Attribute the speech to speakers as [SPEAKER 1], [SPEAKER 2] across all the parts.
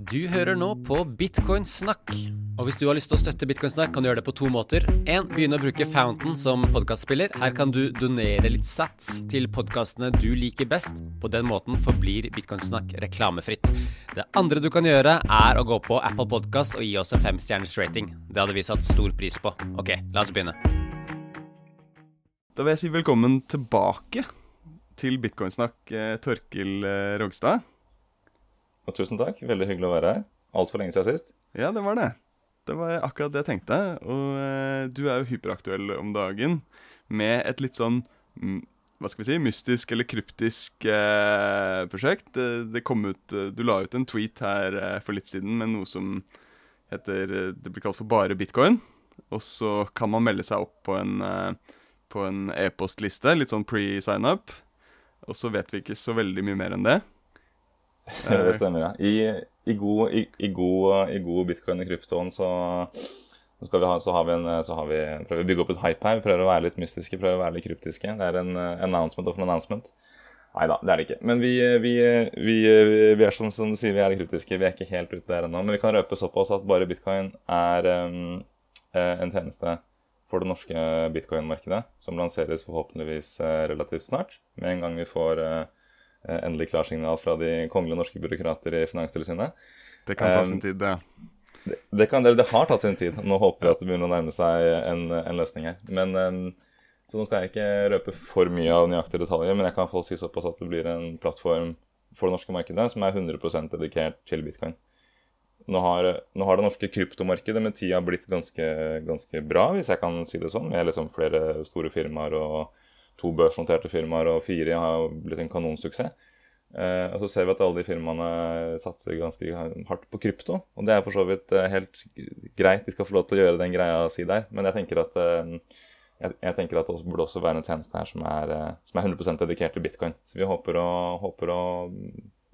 [SPEAKER 1] Du hører nå på Bitcoinsnakk. Og hvis du har lyst til å støtte Bitcoinsnakk, kan du gjøre det på to måter. En, begynne å bruke Fountain som podkastspiller. Her kan du donere litt sats til podkastene du liker best. På den måten forblir Bitcoinsnakk reklamefritt. Det andre du kan gjøre, er å gå på Apple Podkast og gi oss en femstjerners rating. Det hadde vi satt stor pris på. Ok, la oss begynne.
[SPEAKER 2] Da vil jeg si velkommen tilbake til Bitcoinsnakk, eh, Torkil eh, Rogstad.
[SPEAKER 3] Og tusen takk. Veldig hyggelig å være her. Altfor lenge siden sist.
[SPEAKER 2] Ja, det var det. Det var akkurat det jeg tenkte. Og eh, du er jo hyperaktuell om dagen med et litt sånn mm, hva skal vi si, mystisk eller kryptisk eh, prosjekt. Det, kom ut eh, Du la ut en tweet her eh, for litt siden med noe som heter Det blir kalt for bare bitcoin. Og så kan man melde seg opp på en på en e-postliste, litt sånn pre-sign-up. Og så vet vi ikke så veldig mye mer enn det.
[SPEAKER 3] Det stemmer, ja. I, i, god, i, i, god, i god, bitcoin i kryptoen så, så, ha, så, har vi en, så har vi, prøver vi å bygge opp et hype her. Vi prøver å være litt mystiske, prøver å være litt kryptiske. Det er en announcement of an announcement. Nei da, det er det ikke. Men vi, vi, vi, vi er som, som, du sier, vi er kryptiske. Vi er ikke helt ute der ennå. Men vi kan røpe såpass at bare bitcoin er um, en tjeneste for det norske bitcoin-markedet, som lanseres forhåpentligvis uh, relativt snart. Med en gang vi får uh, Eh, endelig klarsignal fra de kongelige norske byråkrater i Finanstilsynet.
[SPEAKER 2] Det kan ta sin tid, det.
[SPEAKER 3] Det, det, kan, det, har tatt sin tid. Nå håper vi at det begynner å nærme seg en, en løsning her. Men, så nå skal jeg ikke røpe for mye av nøyaktige detaljer, men jeg kan få si såpass at det blir en plattform for det norske markedet som er 100% dedikert til bitcoin. Nå har, nå har, det norske kryptomarkedet med tida blitt ganske, ganske, bra, hvis jeg kan si det sånn, med liksom flere store firmaer og to børsnoterte firmaer, og fire har blitt en kanonsuksess. Eh, og så ser vi at alle de firmaene satser ganske hardt på krypto. Og det er for så vidt eh, helt greit, de skal få lov til å gjøre den greia si der. Men jeg tenker at, eh, jeg, jeg, tenker at det burde også være en tjeneste her som er, eh, som er 100% dedikert til bitcoin. Så vi håper å, håper å,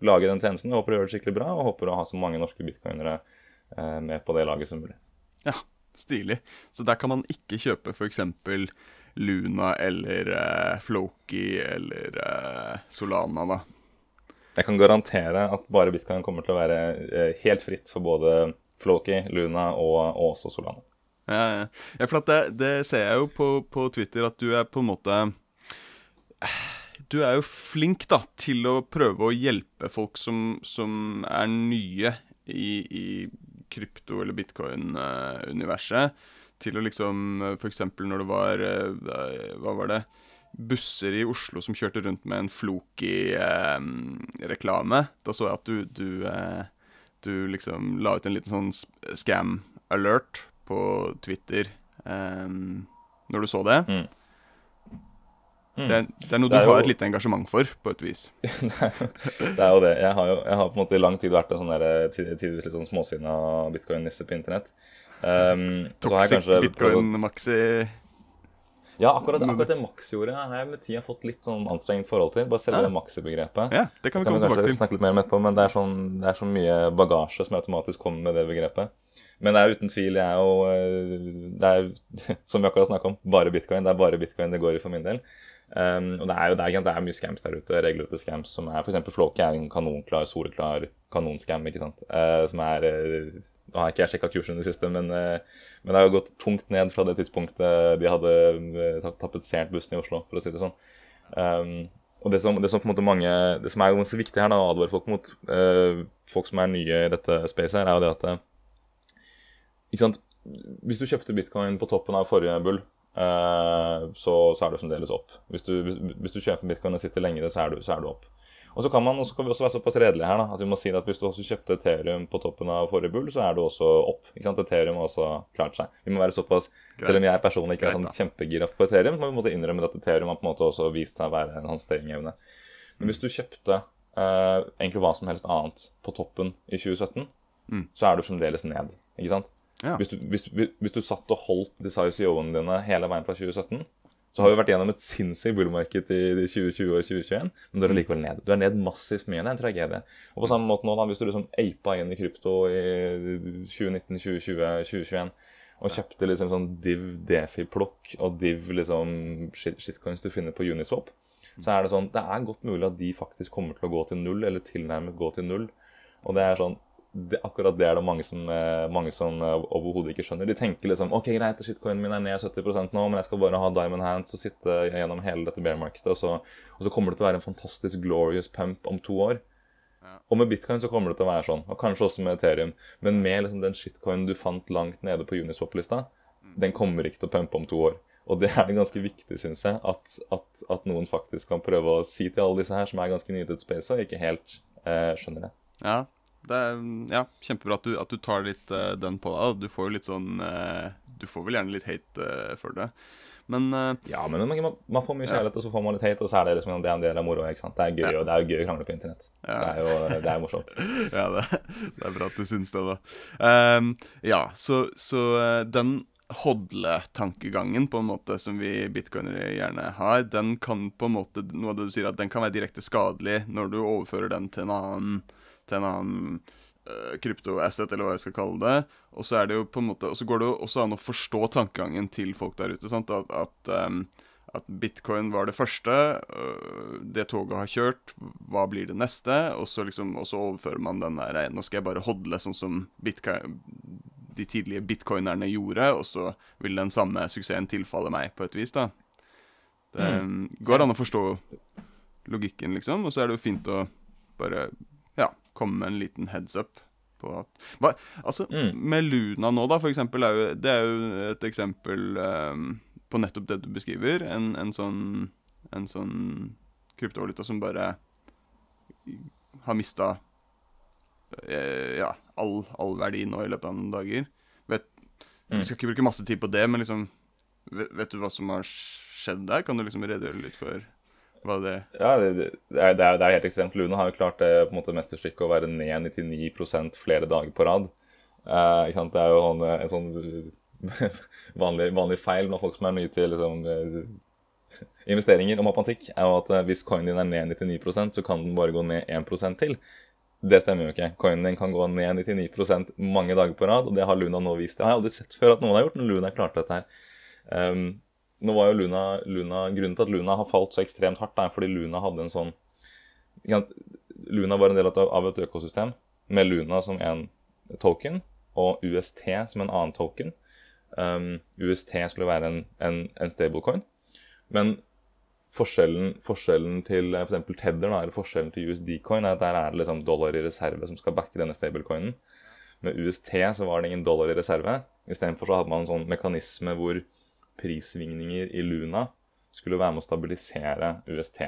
[SPEAKER 3] lage den tjenesten, vi håper å gjøre det skikkelig bra, og håper å ha så mange norske bitcoinere med på det laget som mulig.
[SPEAKER 2] Ja, stilig. Så der kan man ikke kjøpe f.eks. Luna eller uh, Floki eller uh, Solana, da.
[SPEAKER 3] Jeg kan garantere at bare bitcoin kommer til å være uh, helt fritt for både Floki, Luna og, og også Solana.
[SPEAKER 2] Ja, ja. ja for det, det, ser jeg jo på, på, Twitter at du er på en måte Du er jo flink da til å prøve å hjelpe folk som, som er nye i, i krypto- eller bitcoin-universet til å liksom eh, F.eks. når det var eh, Hva var det? Busser i Oslo som kjørte rundt med en Floki-reklame. Eh, da så jeg at du, du, eh, du, liksom la ut en liten sånn scam-alert på Twitter eh, når du så det. Mm. Mm. Det, er, det, er, noe det er du har jo... et lite engasjement for, på et vis.
[SPEAKER 3] det er jo det. Jeg har jo jeg har på en måte i lang tid vært en sånn tidvis litt sånn småsinna bitcoin-nisse på internett.
[SPEAKER 2] Um, Toxic bitcoin-maxi
[SPEAKER 3] ja, akkurat, akkurat det Max-ordet har jeg med tida fått litt sånn anstrengt forhold til. Bare selve ja. det Maxi-begrepet.
[SPEAKER 2] Ja, det kan vi komme tilbake til.
[SPEAKER 3] snakke litt mer om etterpå, men det er, sånn, det er så mye bagasje som automatisk kommer med det begrepet. Men det er uten tvil jeg er jo eh, Det er, som vi akkurat snakka om, bare bitcoin. Det er bare bitcoin det går i for min del. Um, og det er jo det det er mye scams der ute, regelrette scams, som er f.eks. Flåke er en kanonklar, soleklar kanonscam, ikke sant. Uh, som er uh, nå har ikke jeg sjekka kursen i det siste, men, uh, men, det har jo gått tungt ned fra det tidspunktet de hadde tapetsert bussen i Oslo, for å si det sånn. Um, og det som, det som, på en måte mange, det som er ganske viktig her, da, å advare folk mot, folk som er nye i dette spacet, her, er jo det at ikke sant, Hvis du kjøpte bitcoin på toppen av forrige bull, så, så, er du fremdeles opp. Hvis du, hvis, hvis du kjøper bitcoin og sitter lengre, så er du, så er du opp. Og så kan, man, så kan vi også være såpass redelige her da, at vi må si at hvis du også kjøpte Ethereum på toppen av forrige bull, så er du også opp. ikke sant? Ethereum har også klart seg. Vi må være såpass, Greit. Selv om jeg personlig ikke er sånn kjempegira på Ethereum, må vi måtte innrømme at Ethereum har på en måte også vist seg å være en håndteringsevne. Men hvis du kjøpte uh, egentlig hva som helst annet på toppen i 2017, mm. så er du fremdeles ned. ikke sant? Ja. Hvis, du, hvis, hvis, du, satt og holdt disse ICO-ene dine hele veien fra 2017, så har vi vært gjennom et sinnssykt bullmarked i 2020 og 2021, men du er likevel ned. Du er ned massivt mye. Det er en tragedie. Og på samme måte nå, da, hvis du liksom apa inn i krypto i 2019, 2020, 2021 og kjøpte liksom sånn div defi-plukk og div liksom shit, shitcoins du finner på Uniswap, så er det sånn Det er godt mulig at de faktisk kommer til å gå til null, eller tilnærmet gå til null. Og det er sånn det, akkurat det er det mange som, eh, mange som eh, overhodet ikke skjønner. De tenker liksom OK, greit, shitcoinen min er ned 70% nå, men jeg skal bare ha diamond hands og sitte gjennom hele dette bear markedet, og så, og så kommer det til å være en fantastisk glorious pump om to år. Og med bitcoin så kommer det til å være sånn, og kanskje også med Ethereum. Men med liksom den shitcoinen du fant langt nede på Uniswap-lista, den kommer ikke til å pumpe om to år. Og det er det ganske viktig, syns jeg, at, at, at, noen faktisk kan prøve å si til alle disse her som er ganske nye til et space og ikke helt eh, skjønner det.
[SPEAKER 2] Ja, det er ja, kjempebra at du, at du tar litt uh, den på deg. Du får jo litt sånn uh, Du får vel gjerne litt hate uh, for det. Men
[SPEAKER 3] Ja, men man, man, får mye kjærlighet, ja. og så får man litt hate, og så er det liksom det er en del av moroa. Det er gøy, ja. og det er jo gøy å krangle på internett. Ja. Det er jo det er morsomt.
[SPEAKER 2] ja, det, det, er bra at du syns det, da. Um, ja, så, så den hodle-tankegangen på en måte som vi bitcoinere gjerne har, den kan på en måte noe av det du sier at den kan være direkte skadelig når du overfører den til en annen til en annen uh, kryptoasset, eller hva jeg skal kalle det. Og så er det jo på en måte, og så går det jo også an å forstå tankegangen til folk der ute. sant? At, at, um, at bitcoin var det første, uh, det toget har kjørt, hva blir det neste? Og så, liksom, og så overfører man den der Nå skal jeg bare hodle sånn som bitcoin, de tidlige bitcoinerne gjorde, og så vil den samme suksessen tilfalle meg på et vis, da. Det mm. går an å forstå logikken, liksom, og så er det jo fint å bare komme med en liten heads up på at hva, Altså, mm. med Luna nå, da, for eksempel, er jo, det er jo et eksempel um, på nettopp det du beskriver. En, en sånn en sånn kryptovaluta som bare har mista eh, ja, all, all, verdi nå i løpet av noen dager. Vet, mm. Vi skal ikke bruke masse tid på det, men liksom vet, vet, du hva som har skjedd der? Kan du liksom redegjøre litt for hva det
[SPEAKER 3] Ja, det, det, er, det, er, helt ekstremt. Luna har jo klart det på en måte mesterstykket å være ned 99% flere dager på rad. Eh, det er jo en, sånn, en sånn vanlig, vanlig, feil blant folk som er nye til liksom, eh, investeringer og matematikk, er jo at eh, hvis coinen din er ned 99 så kan den bare gå ned 1% til. Det stemmer jo ikke. Coinen din kan gå ned 99% mange dager på rad, og det har Luna nå vist. Det har jeg aldri sett før at noen har gjort, men Luna klarte dette her. Um, nå var jo Luna, Luna, Grunnen til at Luna har falt så ekstremt hardt, er fordi Luna hadde en sånn Luna var en del av et økosystem med Luna som en token og UST som en annen token. Um, UST skulle være en, en, en stablecoin. Men forskjellen, forskjellen til f.eks. For Tether, da, eller forskjellen til USD-coin, er at der er det liksom dollar i reserve som skal backe denne stablecoinen. Med UST så var det ingen dollar i reserve. Istedenfor hadde man en sånn mekanisme hvor prissvingninger i Luna skulle være med å stabilisere UST.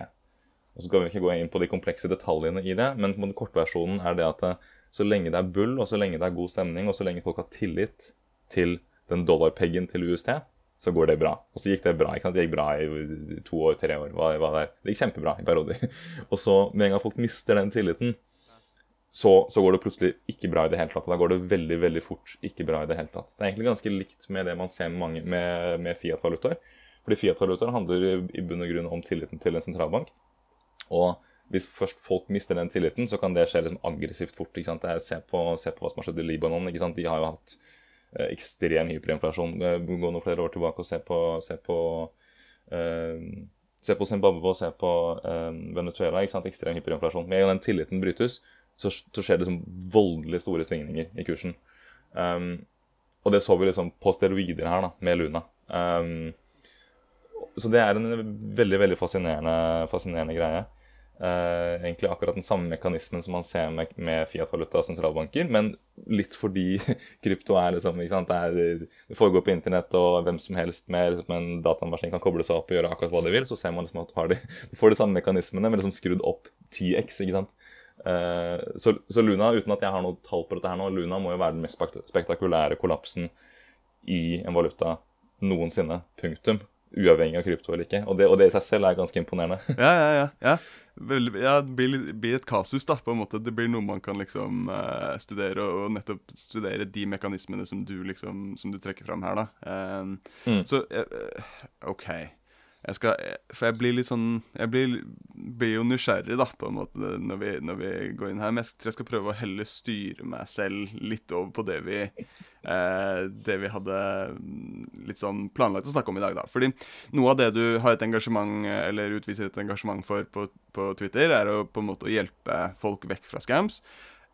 [SPEAKER 3] Og så skal vi ikke gå inn på de komplekse detaljene i det, men kortversjonen er det at eh, så lenge det er bull, og så lenge det er god stemning, og så lenge folk har tillit til den dollarpeggen til UST, så går det bra. Og så gikk det bra. ikke sant? Det gikk bra i to år, tre år. Hva, hva det, er. det gikk kjempebra i perioder. Og så, med en gang folk mister den tilliten, så, så, går det plutselig ikke bra i det hele tatt. Da går det veldig veldig fort ikke bra i det hele tatt. Det er egentlig ganske likt med det man ser med, med, med Fiat-valutaer. Fordi Fiat-valutaer handler i bunn og grunn om tilliten til en sentralbank. Og hvis først folk mister den tilliten, så kan det skje liksom aggressivt fort. ikke sant? Se på, på hva som har skjedd i Libanon. ikke sant? De har jo hatt eh, ekstrem hyperinflasjon. Eh, gå noen flere år tilbake og se på, se på eh, Se på Zimbabwe og se på eh, Venezuela. ikke sant? Ekstrem hyperinflasjon. Med en gang den tilliten brytes, så, så skjer det liksom voldelig store svingninger i kursen. Um, og det så vi liksom på steroider her, da, med Luna. Um, så det er en veldig veldig fascinerende, fascinerende greie. Uh, egentlig akkurat den samme mekanismen som man ser med, med Fiat-valuta og sentralbanker, men litt fordi krypto er liksom ikke sant, det, er, det foregår på internett, og hvem som helst med liksom, en datamaskin kan koble seg opp og gjøre akkurat hva de vil, så ser man liksom at du, de, får de samme mekanismene, men liksom skrudd opp 10x. ikke sant? Eh, så, så, Luna, uten at jeg har noe tall på dette her nå, Luna må jo være den mest spektakulære kollapsen i en valuta noensinne. Punktum. Uavhengig av krypto eller ikke. Og det, og det i seg selv er ganske imponerende.
[SPEAKER 2] ja, ja, ja. ja. Vel, ja det blir, blir, et kasus, da, på en måte. Det blir noe man kan liksom uh, studere, og, og, nettopp studere de mekanismene som du liksom Som du trekker fram her, da. Um, mm. Så uh, OK jeg skal, For jeg blir litt sånn Jeg blir, blir, jo nysgjerrig, da, på en måte, når vi, når vi, går inn her. Men jeg tror jeg skal prøve å heller styre meg selv litt over på det vi eh, Det vi hadde mm, litt sånn planlagt å snakke om i dag, da. Fordi noe av det du har et engasjement, eller utviser et engasjement for på, på Twitter, er å på en måte hjelpe folk vekk fra scams.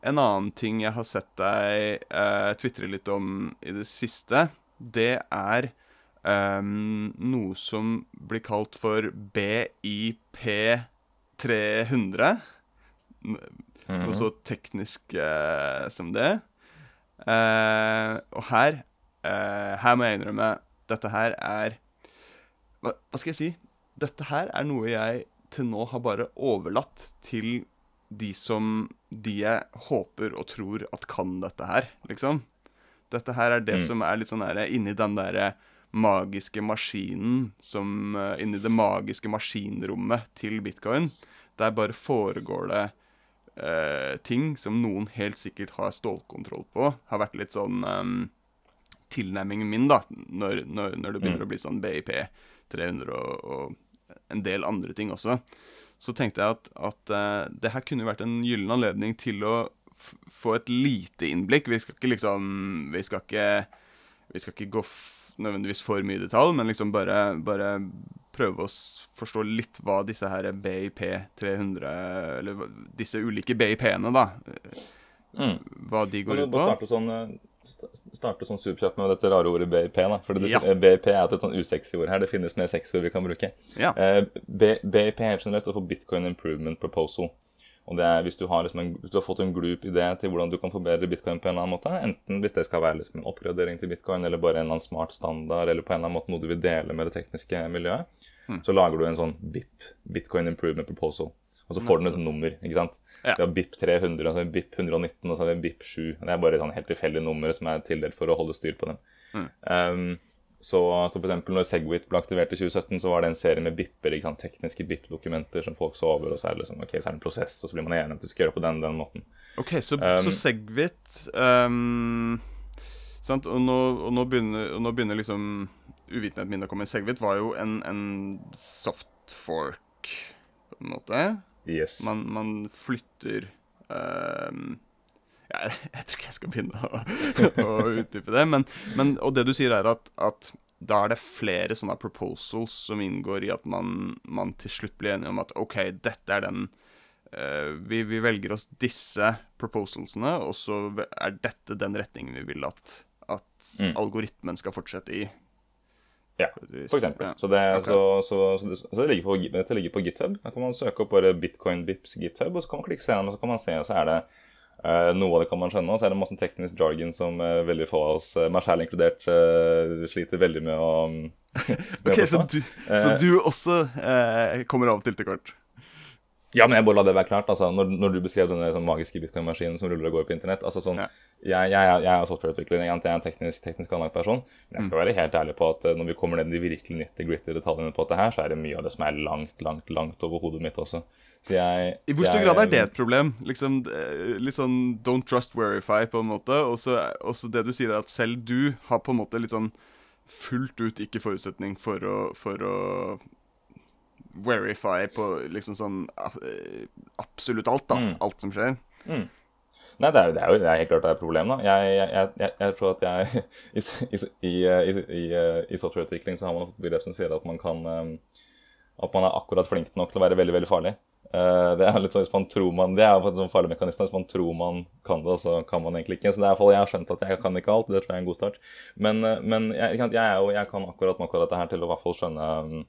[SPEAKER 2] en annen ting jeg har sett deg eh, tvitre litt om i det siste, det er um, noe som blir kalt for BIP300. Noe så teknisk uh, som det. Uh, og her uh, Her må jeg innrømme Dette her er hva, hva, skal jeg si? Dette her er noe jeg til nå har bare overlatt til de som De jeg håper og tror at kan dette her, liksom. Dette her er det mm. som er litt sånn der inni den derre magiske maskinen som Inni det magiske maskinrommet til bitcoin. Der bare foregår det uh, ting som noen helt sikkert har stålkontroll på, har vært litt sånn um, tilnærmingen min, da, når, når, når det begynner mm. å bli sånn BIP 300 og, og, en del andre ting også. Så tenkte jeg at, at uh, det her kunne vært en gyllen anledning til å få et lite innblikk. Vi skal ikke liksom Vi skal ikke, vi skal ikke gå nødvendigvis for mye detalj, men liksom bare, bare prøve å forstå litt hva disse her BIP 300 Eller disse ulike BIP-ene, da. Mm. Hva de går ut på.
[SPEAKER 3] Starte sånn, eh, starte sånn superkjapt med dette rare ordet BIP. da, for ja. BIP er et sånn usexy ord her. Det finnes mer sexy ord vi kan bruke. Ja. Eh, BIP er generelt å få Bitcoin Improvement Proposal. Og det er hvis du, har, liksom en, hvis du har fått en glup idé til hvordan du kan forbedre bitcoin på en eller annen måte, enten hvis det skal være liksom en oppgradering til bitcoin, eller bare en eller annen smart standard, eller på en eller annen måte noe du vil dele med det tekniske miljøet, mm. så lager du en sånn BIP, Bitcoin Improvement Proposal. Og så får den et nummer. ikke sant? Ja. Vi har BIP 300, og så har vi BIP 119 og så har vi BIP 7. Det er bare sånn helt tilfeldige numre som er tildelt for å holde styr på dem. Mm. Um, så, så for eksempel når Segwit ble aktivert i 2017, så var det en serie med bipper, sant? tekniske BIP-dokumenter som folk så over, og så er det liksom, ok, så er det en prosess, og så blir man enig om at du skal gjøre på den den måten.
[SPEAKER 2] Ok, Så, um, så Segwit um, sant? Og nå, og nå, begynner, og nå begynner liksom uvitenheten min å komme. Segwit var jo en, en soft fork, på en måte.
[SPEAKER 3] Yes.
[SPEAKER 2] Man, man flytter um, jeg, jeg, tror ikke jeg skal begynne å, å utdype det. Men, men, og det du sier, er at, at, da er det flere sånne proposals som inngår i at man, man til slutt blir enige om at OK, dette er den uh, vi, vi, velger oss disse proposalsene, og så er dette den retningen vi vil at, at mm. algoritmen skal fortsette i.
[SPEAKER 3] Ja, for eksempel. Ja. Så, det, okay. så, så, så, det, ligger på, dette ligger på GitHub. Da kan man søke opp bare Bitcoin Bips GitHub, og så kan man klikke seg gjennom, og så kan man se, og så er det noe av det kan man skjønne, og så er det masse teknisk jargon som uh, veldig få av oss, uh, meg selv inkludert, sliter veldig med å
[SPEAKER 2] med Ok, så du, så du, også kommer av til til kort?
[SPEAKER 3] Ja, men jeg bare la det være klart. altså, Når, når du beskrev denne sånn, magiske bitcoin-maskinen som ruller og går på internett altså sånn, ja. jeg, jeg, jeg, er softwareutvikler, jeg er en teknisk, teknisk anlagt person. Men jeg skal mm. være helt ærlig på at når vi kommer ned i de virkelig 90-gritty detaljene på dette her, så er det mye av det som er langt, langt, langt over hodet mitt også.
[SPEAKER 2] Jeg, I hvor stor grad er det et problem? Liksom, eh, litt sånn don't trust verify, på en måte. Og så det du sier, er at selv du har på en måte litt sånn fullt ut ikke forutsetning for å, for å verify på liksom sånn eh, absolutt alt, da. Mm. Alt som skjer. Mm.
[SPEAKER 3] Nei, det er, det, er jo, det er helt klart det er et problem. da. Jeg, jeg, jeg, jeg tror at jeg I, i, i, i, i softwareutvikling så har man fått begrep som sier at man kan At man er akkurat flink nok til å være veldig, veldig farlig. Eh, det er litt sånn hvis man tror man, det er en sånn farlig mekanisme. Hvis man tror man kan det, så kan man egentlig ikke. Så det er iallfall jeg har skjønt at jeg kan ikke alt. Det tror jeg er en god start. Men, eh, men jeg, jeg, jo, jeg, kan akkurat nok av dette her til å i hvert fall skjønne mm,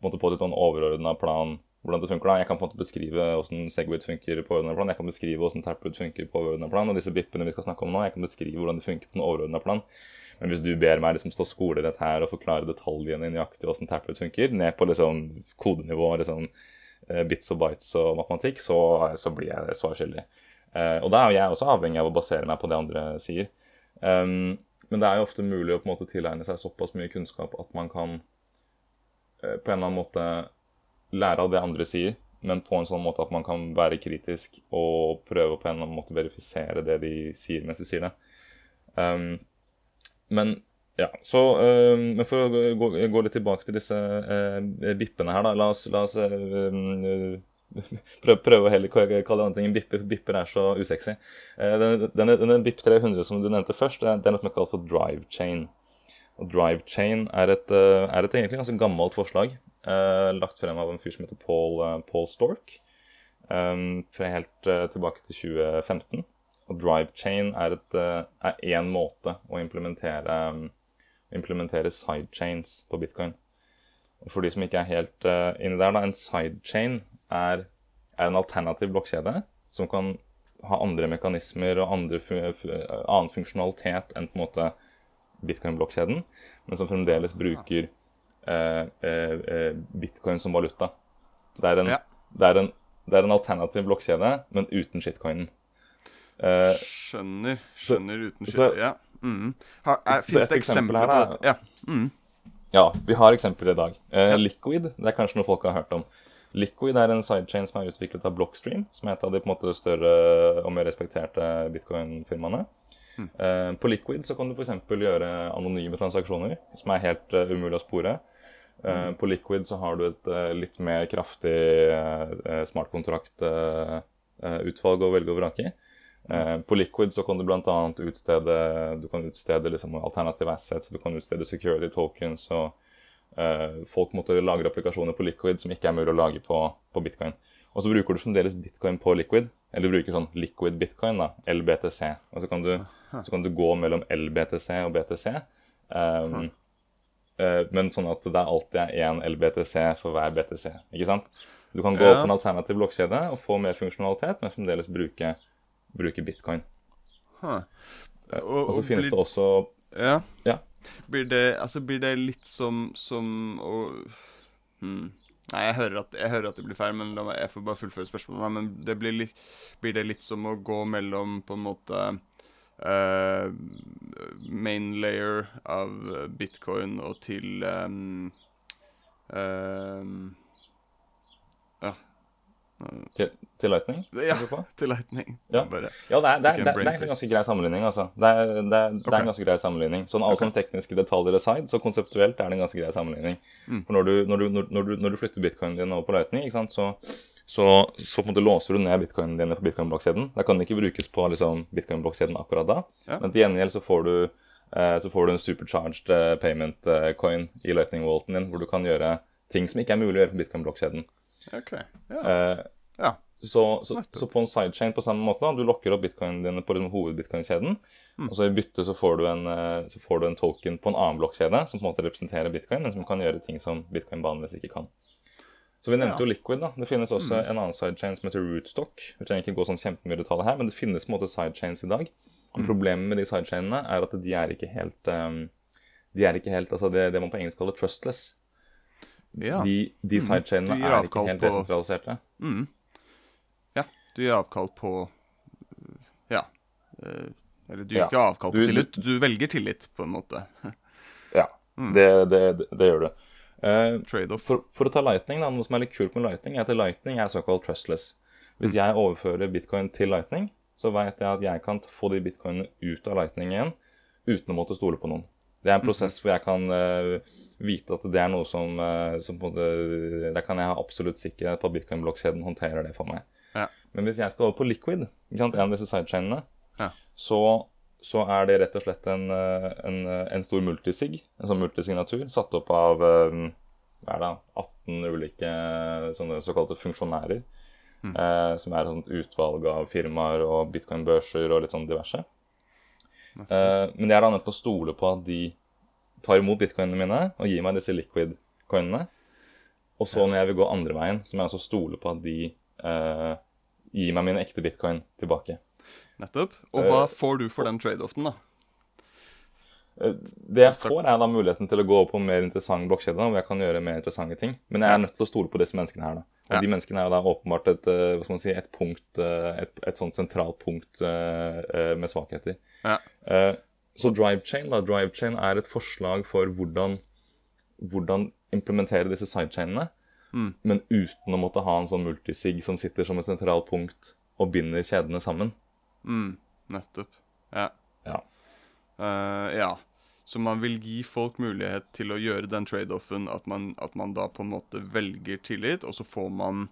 [SPEAKER 3] på, en måte på litt sånn overordna plan hvordan det funker. da. Jeg kan på en måte beskrive hvordan Segwit funker på overordna plan. Jeg kan beskrive hvordan Taproot funker på overordna plan. Og disse bippene vi skal snakke om nå, jeg kan beskrive hvordan de funker på den overordna plan. Men hvis du ber meg liksom stå skolerett her og forklare detaljene nøyaktig hvordan Taproot funker, ned på liksom kodenivå liksom Eh, bits og bites og matematikk, så, så blir jeg svarskyldig. Uh, og da er jeg også avhengig av å basere meg på det andre sier. Um, men det er jo ofte mulig å på en måte tilegne seg såpass mye kunnskap at man kan på en eller annen måte lære av det andre sier, men på en sånn måte at man kan være kritisk og prøve på en eller annen måte verifisere det de sier mens de sier det. Um, men ja, så, um, For å gå, gå, litt tilbake til disse uh, bippene her, da. La oss, la oss uh, prøve, prøve å heller kalle andre ting bipper, bipper er så usexy. Denne, denne, denne BIP 300 som du nevnte først, det er noe som er kalt for drive chain. Og drive chain er et, er et egentlig ganske gammelt forslag, lagt frem av en fyr som heter Paul, Paul Stork, fra helt tilbake til 2015. Og drive chain er én måte å implementere, implementere sidechains på bitcoin. For de som ikke er helt uh, inni der, da, en sidechain er, er en alternativ blokkjede som kan ha andre mekanismer og andre annen funksjonalitet enn på en måte bitcoin-blokkjeden, men som fremdeles bruker eh, eh, bitcoin som valuta. Det er en, ja. det er en, det er en alternativ blokkjede, men uten shitcoinen.
[SPEAKER 2] skjønner. Skjønner uten shit. Ja. Mm. Fins det eksempler på dette? Ja. Mm.
[SPEAKER 3] Ja, vi har eksempler i dag. Eh, Liquid det er kanskje noe folk har hørt om. Liquid er en sidechain som er utviklet av Blockstream, som er et av de på en måte større og mer respekterte bitcoin-firmaene. Mm. På Liquid så kan du f.eks. gjøre anonyme transaksjoner, som er helt uh, umulig å spore. Uh, mm. På Liquid så har du et uh, litt mer kraftig smartkontraktutvalg å velge og vrake i. På Liquid så kan du bl.a. utstede du kan utstede liksom alternative assets, du kan utstede security tokens. og Folk måtte lagre applikasjoner på Liquid som ikke er mulig å lage på, på bitcoin. Og så bruker du fremdeles bitcoin på liquid, eller du bruker sånn liquid bitcoin, da, LBTC. Og så kan du, så kan du gå mellom LBTC og BTC. Um, uh, men sånn at det alltid er én LBTC for hver BTC. ikke sant? Så du kan gå ja. på en alternativ blokkjede og få mer funksjonalitet, men fremdeles bruke bruke bitcoin. Huh. Og, og, så finnes blir, det også
[SPEAKER 2] ja.
[SPEAKER 3] ja.
[SPEAKER 2] Blir, det, altså, blir det litt som, som å hmm. Nei, jeg hører, at, jeg hører, at, det blir feil, men jeg får bare fullføre spørsmålet. Men det blir, litt, blir, det litt som å gå mellom på en måte uh, main layer av bitcoin og til um, uh,
[SPEAKER 3] til, til Lightning?
[SPEAKER 2] Ja, til Lightning.
[SPEAKER 3] Ja,
[SPEAKER 2] Bare,
[SPEAKER 3] ja det, er, det, det, det, er, en ganske grei sammenligning. altså. Det er, det er, okay. en ganske grei sammenligning. Sånn Alt okay. som tekniske detaljer aside, så konseptuelt er det en ganske grei sammenligning. Mm. For når du, når, du, når, du, når du, flytter bitcoinen din over på Lightning, sant, så, så, så på en måte låser du ned bitcoinen din på bitcoin-blokkjeden. Da kan den ikke brukes på liksom, bitcoin-blokkjeden akkurat da. Ja. Men til gjengjeld så får du eh, så får du en supercharged eh, payment eh, coin i Lightning-walten din, hvor du kan gjøre ting som ikke er mulig å gjøre på bitcoin-blokkjeden.
[SPEAKER 2] Okay. Ja.
[SPEAKER 3] Ja. Så, så, så, på en sidechain på samme måte, da, du lokker opp bitcoinene dine på hovedbitcoin-kjeden, mm. og så i bytte så får, en, eh, så får, du en, token på en annen blokkjede som på en måte representerer bitcoin, men som kan gjøre ting som bitcoin vanligvis ikke kan. Så vi nevnte ja. jo Liquid. da. Det finnes også mm. en annen sidechain som heter Rootstock. Vi trenger ikke gå sånn kjempemye detaljer her, men det finnes på en måte sidechains i dag. Mm. Problemet med de sidechainene er at de er ikke helt um, De er ikke helt, altså det, det man på engelsk kaller trustless. Ja. De, de mm. sidechainene er ikke helt på... desentraliserte.
[SPEAKER 2] Mm. Du gir avkall på Ja. Eh, eller du gir ja. ikke avkall på du, tillit, du velger tillit, på en måte.
[SPEAKER 3] ja, mm. det, det, det, gjør du. Uh, for, for, å ta Lightning, da, noe som er litt kult med Lightning, er at Lightning er såkalt trustless. Hvis mm. jeg overfører bitcoin til Lightning, så vet jeg at jeg kan få de bitcoinene ut av Lightning igjen uten å måtte stole på noen. Det er en prosess hvor jeg kan uh, vite at det er noe som, uh, som på en måte, Der kan jeg ha absolutt sikkerhet på at bitcoin-blokkjeden håndterer det for meg. Men hvis jeg skal over på liquid, en av disse sidechainene, ja. så, så, er det rett og slett en, eh, en, en stor multisig, en sånn multisignatur, satt opp av uh, hva er det, 18 ulike såkalte funksjonærer. Mm. som er et utvalg av firmaer og bitcoin-børser og litt sånn diverse. Eh, men jeg er da nødt til å stole på at de tar imot bitcoinene mine og gir meg disse liquid-coinene. Og så når jeg vil gå andre veien, så må jeg også stole på at de uh, gir meg min ekte bitcoin tilbake.
[SPEAKER 2] Nettopp. Og hva uh, får du for den trade-offen, da?
[SPEAKER 3] Det jeg får, er da muligheten til å gå på en mer interessant blokkjede, hvor jeg kan gjøre mer interessante ting. Men jeg er nødt til å stole på disse menneskene her. da. Og ja. de menneskene er jo da åpenbart et, hva skal man si, et punkt, et, et sånt sentralt punkt med svakheter. Ja. Så DriveChain da, DriveChain er et forslag for hvordan, hvordan implementere disse sidechainene, mm. men uten å måtte ha en sånn multisig som sitter som et sentralt punkt og binder kjedene sammen.
[SPEAKER 2] Mm. Nettopp. Ja.
[SPEAKER 3] Ja.
[SPEAKER 2] Uh, ja. Så man vil gi folk mulighet til å gjøre den trade-offen, at, at, man da på en måte velger tillit, og så får man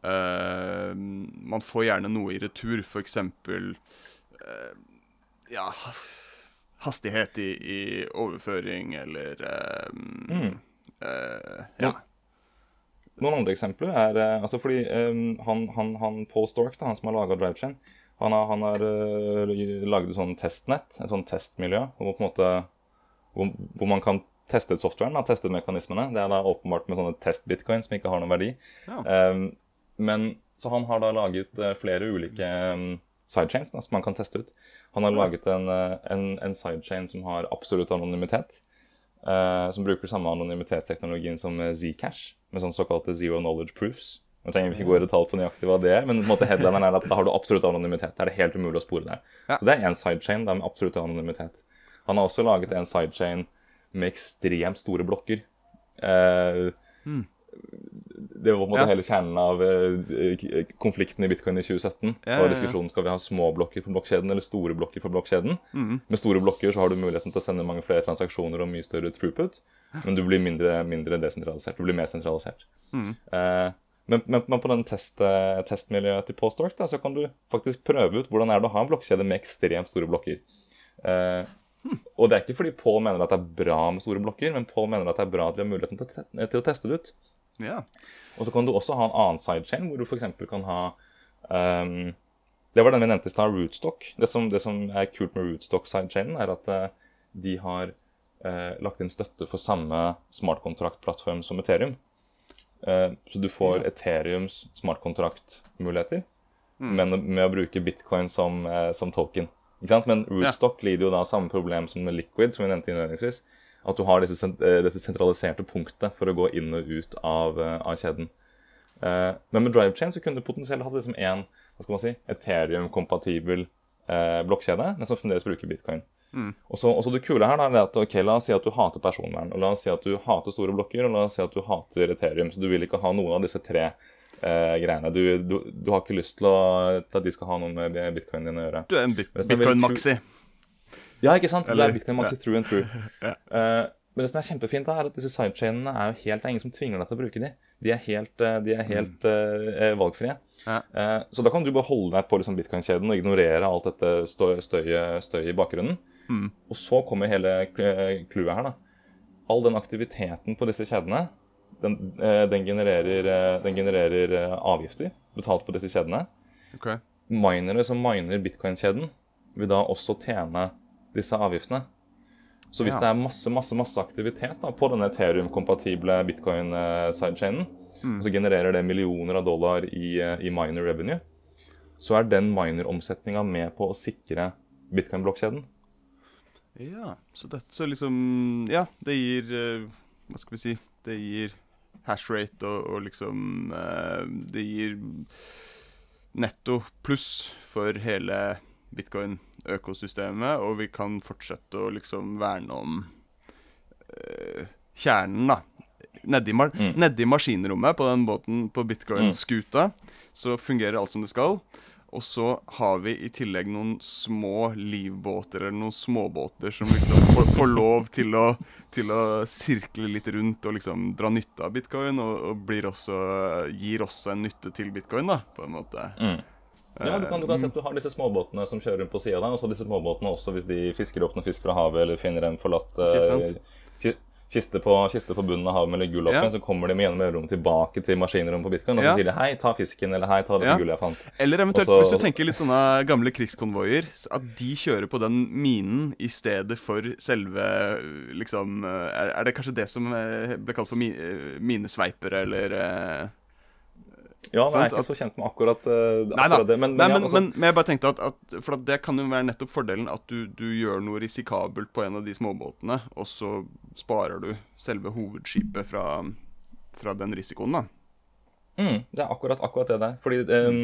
[SPEAKER 2] uh, Man får gjerne noe i retur, f.eks. Uh, ja, hastighet i, i, overføring eller uh, mm. Ja.
[SPEAKER 3] Noen andre eksempler er uh, altså fordi um, han, han, han, Paul Stork, da, han som har laga DriveChain, Han har, han har uh, laget et sånn testnett, et sånn testmiljø, hvor, måte, hvor, hvor man kan teste ut softwaren, da, teste ut mekanismene. Det er da åpenbart med sånne test-bitcoin som ikke har noen verdi.
[SPEAKER 2] Ja.
[SPEAKER 3] Um, men Så han har da laget flere ulike sidechains da, som man kan teste ut. Han har laget en, en, en sidechain som har absolutt anonymitet. Uh, som bruker samme anonymitetsteknologien som Zcash, med sånn såkalte zero knowledge proofs. Nå trenger vi ikke gå i detalj på nøyaktig hva det er, men på en måte headlineren er at da har du absolutt anonymitet. Da er det helt umulig å spore deg.
[SPEAKER 2] Ja.
[SPEAKER 3] Så det er én sidechain da, med absolutt anonymitet. Han har også laget en sidechain med ekstremt store blokker. Eh, Det var på en måte
[SPEAKER 2] Ja.
[SPEAKER 3] hele kjernen av eh, konflikten i bitcoin i 2017.
[SPEAKER 2] Ja, ja, og
[SPEAKER 3] diskusjonen skal vi ha små blokker på blokkjeden eller store blokker på blokkjeden.
[SPEAKER 2] Mm.
[SPEAKER 3] Med store blokker så har du muligheten til å sende mange flere transaksjoner og mye større throughput, men du blir mindre, mindre desentralisert. Du blir mer sentralisert.
[SPEAKER 2] Mm.
[SPEAKER 3] Eh, men, men, men på den test, eh, testmiljøet til Postork da, så kan du faktisk prøve ut hvordan er det å ha en blokkjede med ekstremt store blokker. Eh, og det er ikke fordi Paul mener at det er bra med store blokker, men Paul mener at det er bra at vi har muligheten til å teste det ut.
[SPEAKER 2] Ja.
[SPEAKER 3] Og så kan du også ha en annen sidechain, hvor du f.eks. kan ha um, Det var den vi nevnte i stad, Rootstock. Det som, det som er kult med Rootstock-sidechainen, er at uh, de har uh, lagt inn støtte for samme smartkontraktplattform som Ethereum. Uh, så du får Ethereums smartkontraktmuligheter, men med å bruke bitcoin som, som token. Men Rootstock lider jo da samme problem som med Liquid, som vi nevnte innledningsvis. At du har disse, eh, dette sentraliserte punktet for å gå inn og ut av, eh, av kjeden. Eh, men med DriveChain så kunne du potensielt hatt liksom en hva skal man si, Ethereum-kompatibel eh, blokkjede, men som fremdeles bruker bitcoin. Og, så, og så det kule her da, er at ok, La oss si at du hater personvern, og la oss si at du hater store blokker, og la oss si at du hater Ethereum, så du vil ikke ha noen av disse tre eh, greiene. Du, du, du har ikke lyst til, å, at de skal ha noe med bitcoinen din å gjøre.
[SPEAKER 2] Du er en bit bitcoin-maxi.
[SPEAKER 3] Ja, ikke sant?
[SPEAKER 2] Eller-
[SPEAKER 3] det er bitcoin maxi
[SPEAKER 2] ja.
[SPEAKER 3] true and.
[SPEAKER 2] Ja.
[SPEAKER 3] Eh, men det som er kjempefint, da, er at disse sidechainene er jo helt Det er ingen som tvinger deg til å bruke de. De er helt, eh, de er helt eh, valgfrie.
[SPEAKER 2] Ja.
[SPEAKER 3] Uh, så da kan du bare holde deg på liksom bitcoin-kjeden og ignorere alt dette støy, støyet støy i bakgrunnen.
[SPEAKER 2] Mm.
[SPEAKER 3] Og så kommer hele cl- clouet her, da. All den aktiviteten på disse kjedene, den, den genererer, den genererer avgifter betalt på disse kjedene
[SPEAKER 2] Okay.
[SPEAKER 3] minere som miner bitcoin-kjeden, vil da også tjene disse avgiftene. Så hvis
[SPEAKER 2] Ja.
[SPEAKER 3] det er masse masse, masse aktivitet da, på denne Ethereum-kompatible bitcoin-sidechainen,
[SPEAKER 2] Mm.
[SPEAKER 3] så genererer det millioner av dollar i, eh, i miner revenue, så er den miner-omsetninga med på å sikre bitcoin-blokkjeden.
[SPEAKER 2] Ja, så dette så liksom Ja, det gir eh, Hva skal vi si? Det gir hashrate og, og liksom eh, Det gir netto pluss for hele bitcoin-økosystemet, og vi kan fortsette å liksom verne om eh, kjernen, da. Nedi, mar
[SPEAKER 3] Mm.
[SPEAKER 2] nedi maskinrommet på den båten på bitcoin-skuta, så fungerer alt som det skal. Og så har vi i tillegg noen små livbåter eller noen småbåter som liksom får, får lov til å, til å sirkle litt rundt og liksom dra nytte av bitcoin, og, og blir også, gir også en nytte til bitcoin, da, på en måte.
[SPEAKER 3] Ja, du kan, du kan se at du har disse småbåtene som kjører rundt på sida der, og så disse småbåtene også hvis de fisker opp noen fisk fra havet eller finner en forlatt
[SPEAKER 2] Ikke
[SPEAKER 3] eh, kiste, på, kiste på bunnen av havet med litt gull oppi,
[SPEAKER 2] Ja.
[SPEAKER 3] så kommer de med gjennom mellomrom tilbake til maskinrommet på bitcoin, og
[SPEAKER 2] Ja.
[SPEAKER 3] sier de 'hei, ta fisken', eller 'hei, ta det
[SPEAKER 2] Ja.
[SPEAKER 3] gullet jeg fant'.
[SPEAKER 2] Eller eventuelt,
[SPEAKER 3] Også,
[SPEAKER 2] hvis du tenker litt sånne gamle krigskonvoier, at de kjører på den minen i stedet for selve liksom Er, er det kanskje det som eh, ble kalt for mi, eh, minesveipere, eller eh,
[SPEAKER 3] Ja, men jeg er ikke så kjent med akkurat, eh,
[SPEAKER 2] Nei
[SPEAKER 3] akkurat det. Men,
[SPEAKER 2] Nei,
[SPEAKER 3] men, ja,
[SPEAKER 2] men,
[SPEAKER 3] altså,
[SPEAKER 2] men, jeg bare tenkte at, at For at det kan jo være nettopp fordelen at du, du gjør noe risikabelt på en av de småbåtene, og så sparer du selve hovedskipet fra, fra den risikoen, da.
[SPEAKER 3] mm, det er akkurat, akkurat det der. Fordi um,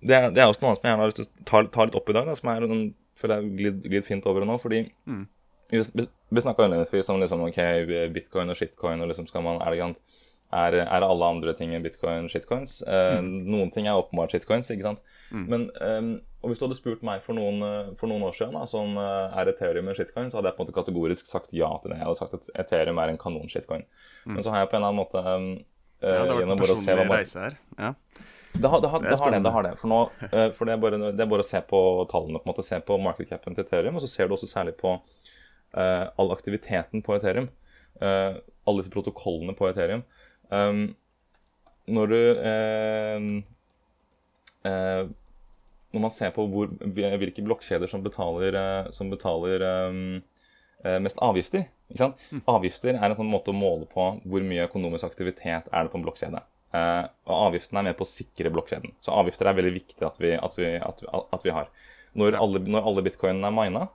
[SPEAKER 3] det, er, det er også noe annet som jeg gjerne har lyst til å ta, ta litt opp i dag, da, som er den, føler jeg glidd glid fint over nå. Fordi
[SPEAKER 2] Mm.
[SPEAKER 3] vi, snakka innledningsvis om liksom, ok, bitcoin og shitcoin, og liksom skal man, det grann er, er alle andre ting enn bitcoin shitcoins? Eh, Noen ting er åpenbart shitcoins, ikke sant? Men um, og hvis du hadde spurt meg for noen, eh, for noen år siden da, sånn, er Ethereum en shitcoin, så hadde jeg på en måte kategorisk sagt ja til det. Jeg hadde sagt at Ethereum er en kanon-shitcoin. Men så har jeg på en eller annen måte eh,
[SPEAKER 2] Ja, det har vært en personlig
[SPEAKER 3] man-
[SPEAKER 2] reise her. Ja.
[SPEAKER 3] det har det, har,
[SPEAKER 2] Det
[SPEAKER 3] har det, det har det. For, nå, uh, for det, er bare, det er bare å se på tallene, på en måte, se på market capen til Ethereum, og så ser du også særlig på uh, all aktiviteten på Ethereum. Uh, alle disse protokollene på Ethereum. Um, når du eh, eh, når man ser på hvor, hvilke blokkjeder som betaler, eh, som betaler um, mest avgifter ikke sant? Mm. Avgifter er en sånn måte å måle på hvor mye økonomisk aktivitet er det på en blokkjede. Uh, og avgiftene er med på å sikre blokkjeden. Så avgifter er veldig viktig at vi, at vi, at vi, at vi har. Når, alle, når alle bitcoinene er mina,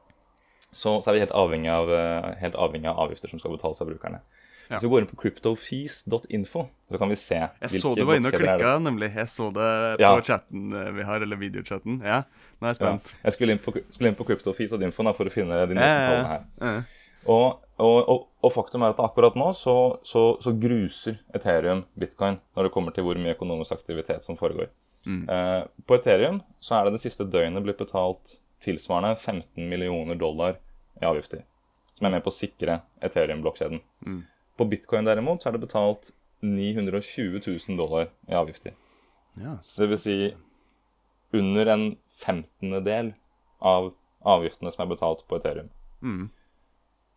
[SPEAKER 3] så, så, er vi helt avhengig, av, helt avhengig av avgifter som skal betales av brukerne. Ja. Hvis vi går inn på cryptofees.info, så kan vi se
[SPEAKER 2] Jeg så du var inne og klikka, nemlig. Jeg så det på ja. chatten eh, vi har, eller videochatten. Ja, nå er jeg spent.
[SPEAKER 3] Ja. Jeg skulle inn på, skulle inn på cryptofees.info for å finne de neste tallene her. Og, og, og, og, faktum er at akkurat nå så, så, så, gruser Ethereum bitcoin når det kommer til hvor mye økonomisk aktivitet som foregår. Mm. Eh, på Ethereum så er det det siste døgnet blitt betalt tilsvarende 15 millioner dollar i avgifter. Som er med på å sikre Ethereum-blokkjeden. Mm. På bitcoin derimot så er det betalt 920 000 dollar i avgifter. Ja, så det vil si under en femtendedel av avgiftene som er betalt på Ethereum. Mm.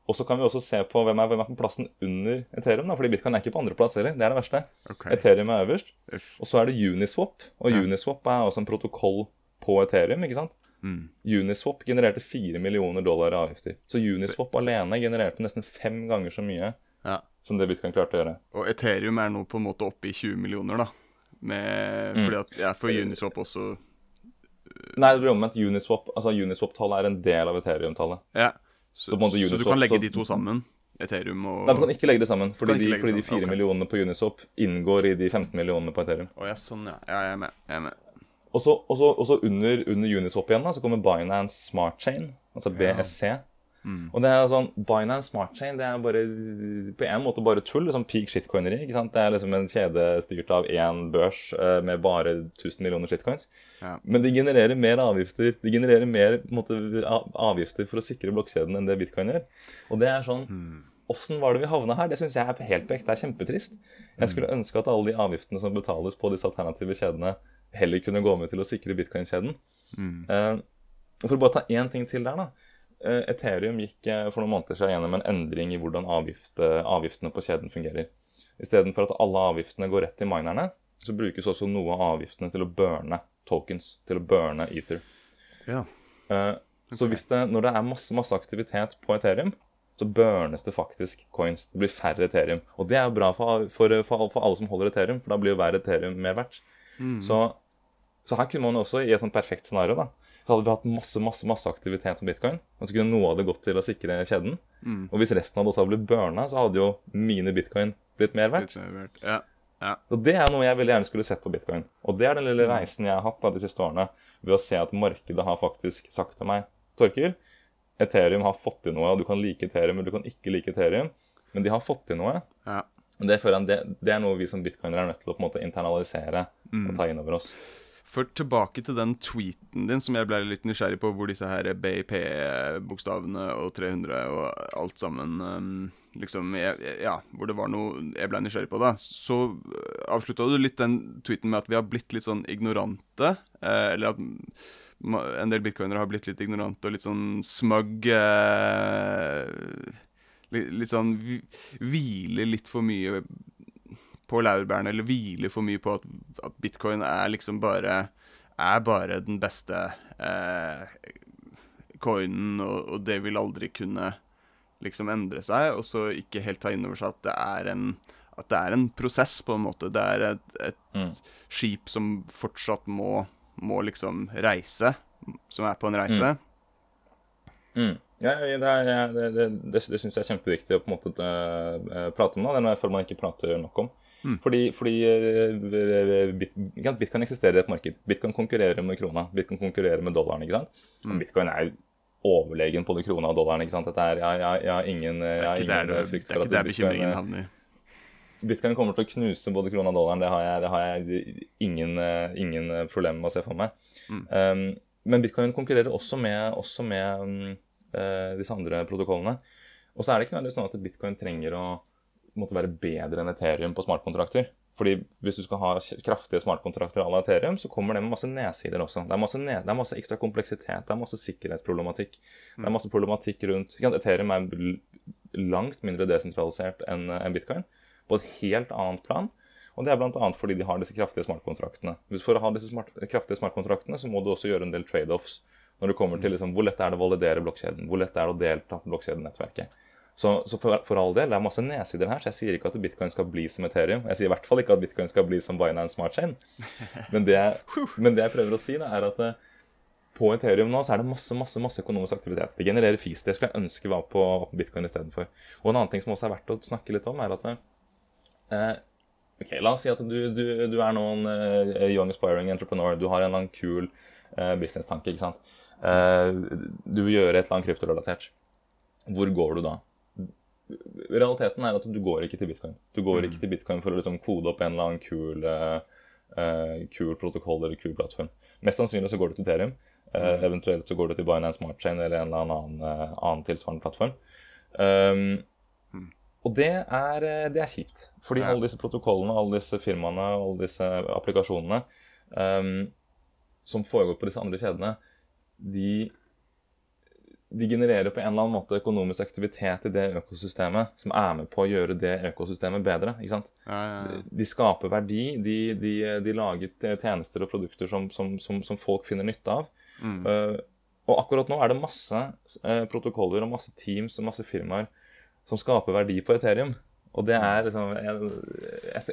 [SPEAKER 3] Og så kan vi også se på hvem er, hvem er på plassen under Ethereum. da, fordi Bitcoin er ikke på andreplass heller. Det er det verste. Okay. Ethereum er øverst. Og så er det Uniswap. Og ja. Uniswap er også en protokoll på Ethereum. ikke sant? Mm. Uniswap genererte 4 millioner dollar i avgifter. Så Uniswap så, alene genererte nesten fem ganger så mye ja. som det Bitcoin klarte å gjøre.
[SPEAKER 2] Og Ethereum er nå på en måte oppe i 20 millioner, da. Med, mm. Fordi at jeg får Uniswap også
[SPEAKER 3] Nei, det blir omvendt. Uniswap altså Uniswap-tallet er en del av Ethereum-tallet.
[SPEAKER 2] Ja. Så, så, Uniswap, så, du kan legge de to sammen? Ethereum og
[SPEAKER 3] Nei, du kan ikke legge det sammen. Fordi, de, fordi de 4 okay. millionene på Uniswap inngår i de 15 millionene på Ethereum.
[SPEAKER 2] Oh, ja, sånn, ja. ja. Jeg er med. Jeg er med.
[SPEAKER 3] Og så under, under, Uniswap igjen da, så kommer Binance Smart Chain, altså BSC. Ja. Mm. Og det er sånn, Binance Smart Chain det er bare på en måte bare tull. Liksom peak shitcoineri. ikke sant? Det er liksom en kjede styrt av én børs uh, med bare 1000 millioner shitcoins. Ja. Men de genererer mer avgifter De genererer mer måte, avgifter for å sikre blokkjeden enn det bitcoin gjør. Og det er sånn mm. Åssen var det vi havna her? Det syns jeg er helt på ekte er kjempetrist. Jeg skulle ønske at alle de avgiftene som betales på disse alternative kjedene, heller kunne gå med til å sikre bitcoin-kjeden. Mm. Uh, for å bare ta én ting til der, da. Uh, Ethereum gikk uh, for noen måneder siden gjennom en endring i hvordan avgift, avgiftene på kjeden fungerer. Istedenfor at alle avgiftene går rett til minerne, så brukes også noe av avgiftene til å burne tokens, til å burne ether. Ja. Okay. Så det, når det er masse, masse aktivitet på Ethereum, så burnes det faktisk coins. Det blir færre Ethereum. Og det er jo bra for, for, for, for alle som holder Ethereum, for da blir jo hver Ethereum mer verdt. Mm. Så, så, her kunne man også, i et sånt perfekt scenario, da, så hadde vi hatt masse masse, masse aktivitet om bitcoin. Og så kunne noe av det gått til å sikre kjeden. Mm. Og hvis resten av det også hadde blitt burna, så hadde jo mine bitcoin blitt mer verdt.
[SPEAKER 2] Litt Ja. Ja.
[SPEAKER 3] Og Det er noe jeg veldig gjerne skulle sett på bitcoin. Og det er den lille mm. reisen jeg har hatt da, de siste årene ved å se at markedet har faktisk sagt til meg Torkil, Ethereum har fått til noe, og du kan like Ethereum eller du kan ikke like Ethereum, men de har fått til noe. Ja. Det, det, det, er noe vi som bitcoinere er nødt til å på en måte internalisere mm. og ta inn over oss.
[SPEAKER 2] For tilbake til den tweeten din som jeg ble litt nysgjerrig på, hvor disse her BIP-bokstavene og 300 og alt sammen um, liksom Ja, hvor det var noe jeg ble nysgjerrig på, da. Så uh, avslutta du litt den tweeten med at vi har blitt litt sånn ignorante. Eh, eller at en del bitcoinere har blitt litt ignorante og litt sånn smug. Eh, litt sånn Hviler litt for mye på laurbærene, eller hviler for mye på at, at, bitcoin er liksom bare Er bare den beste eh, coinen, og, og, det vil aldri kunne liksom endre seg, og så ikke helt ta inn over seg at det er en at det er en prosess, på en måte. Det er et, et mm. skip som fortsatt må, må, liksom reise. Som er på en reise.
[SPEAKER 3] Mm. Mm. Ja, det, er, det, det, det, syns jeg er kjempeviktig å på en måte uh, prate om. nå, Det er jeg føler man ikke prater nok om. Mm. Fordi, fordi uh, bit, Bitcoin eksisterer i et marked. Bitcoin konkurrerer med krona. Bitcoin konkurrerer med dollaren. ikke sant? Mm. Bitcoin er overlegen på det krona og dollaren. ikke sant? Er, jeg, jeg, jeg har ingen, jeg har ingen
[SPEAKER 2] der, frykt for at Det er ikke der bekymringen havner.
[SPEAKER 3] Bitcoin kommer til å knuse både krona og dollaren. Det har jeg, det har jeg ingen, ingen problemer med å se for meg. Mm. Um, men bitcoin konkurrerer også med, også med um, Eh, disse andre protokollene. Og så er det ikke nødvendigvis sånn at bitcoin trenger å måtte være bedre enn Ethereum på smartkontrakter. Fordi hvis du skal ha kraftige smartkontrakter à la Ethereum, så kommer det med masse nedsider også. Det er masse, det er masse ekstra kompleksitet, det er masse sikkerhetsproblematikk. Mm. Det er masse problematikk rundt Ethereum er langt mindre desentralisert enn en bitcoin, på et helt annet plan. Og det er bl.a. fordi de har disse kraftige smartkontraktene. For å ha disse smart, kraftige smartkontraktene så må du også gjøre en del trade-offs når det kommer til liksom, hvor lett er det å validere blokkjeden, hvor lett er det å delta på blokkjedenettverket. Så, så for, for, all del, det er masse nedsider her, så jeg sier ikke at bitcoin skal bli som Ethereum. Jeg sier i hvert fall ikke at bitcoin skal bli som Binance Smart Chain. Men det, men det jeg prøver å si, da, er at eh, på Ethereum nå så er det masse masse, masse økonomisk aktivitet. Det genererer fees. Det skulle jeg ønske var på, på bitcoin istedenfor. Og en annen ting som også er verdt å snakke litt om, er at eh, ok, La oss si at du, du, du er nå en eh, young aspiring entrepreneur. Du har en eller annen kul eh, business-tanke. ikke sant? Eh, du vil gjøre et eller annet kryptorelatert. Hvor går du da? Realiteten er at du går ikke til bitcoin. Du går ikke til bitcoin for å liksom kode opp en eller annen kul, uh, kul protokoll eller kul plattform. Mest sannsynlig så går du til Ethereum. Uh, eventuelt så går du til Binance Smart Chain eller en eller annen, uh, annen tilsvarende plattform. Um, og det er, det er, kjipt. Fordi ja. alle disse protokollene, alle disse firmaene, alle disse applikasjonene um, som foregår på disse andre kjedene, de de genererer på en eller annen måte økonomisk aktivitet i det økosystemet som er med på å gjøre det økosystemet bedre. ikke sant? Ja, ja, ja. De skaper verdi. De, de, de lager tjenester og produkter som, som, som, som folk finner nytte av. Mm. Uh, og akkurat nå er det masse uh, protokoller og masse teams og masse firmaer som skaper verdi på Ethereum. Og det er liksom jeg,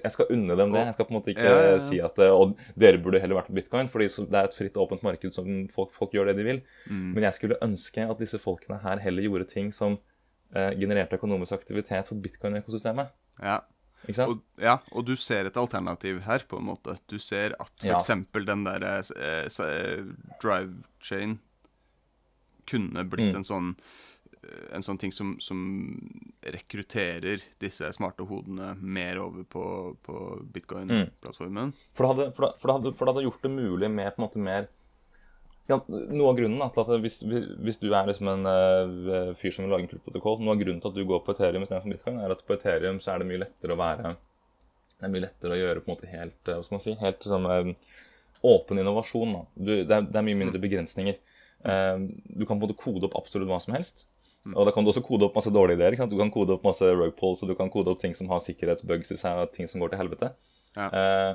[SPEAKER 3] jeg, skal unne dem det. Jeg skal på en måte ikke ja, ja, ja. si at Og dere burde heller vært på bitcoin, fordi det er et fritt, åpent marked som folk, folk gjør det de vil. Mm. Men jeg skulle ønske at disse folkene her heller gjorde ting som eh, genererte økonomisk aktivitet for bitcoin-økosystemet.
[SPEAKER 2] Ja. Og, ja, og du ser et alternativ her, på en måte. Du ser at f.eks. Den der eh, eh, drive chain kunne blitt mm. en sånn en sånn ting som, som, rekrutterer disse smarte hodene mer over på, på bitcoin-plattformen. Mm.
[SPEAKER 3] For, for, for, for, det hadde gjort det mulig med på en måte mer ja, Noe av grunnen da, til at hvis, hvis du er liksom en uh, fyr som vil lage en klubbprotokoll Noe av grunnen til at du går på Ethereum istedenfor bitcoin, er at på Ethereum så er det mye lettere å være Det er mye lettere å gjøre på en måte helt uh, hva skal man si, helt sånn uh, åpen innovasjon. da. Du, det, er, det, er, mye mindre begrensninger. du kan både kode opp absolutt hva som helst. Mm. Og da kan du også kode opp masse dårlige ideer. Du kan kode opp masse rug pulls, og du kan kode opp ting som har sikkerhetsbugs i seg, og ting som går til helvete. Ja. Eh,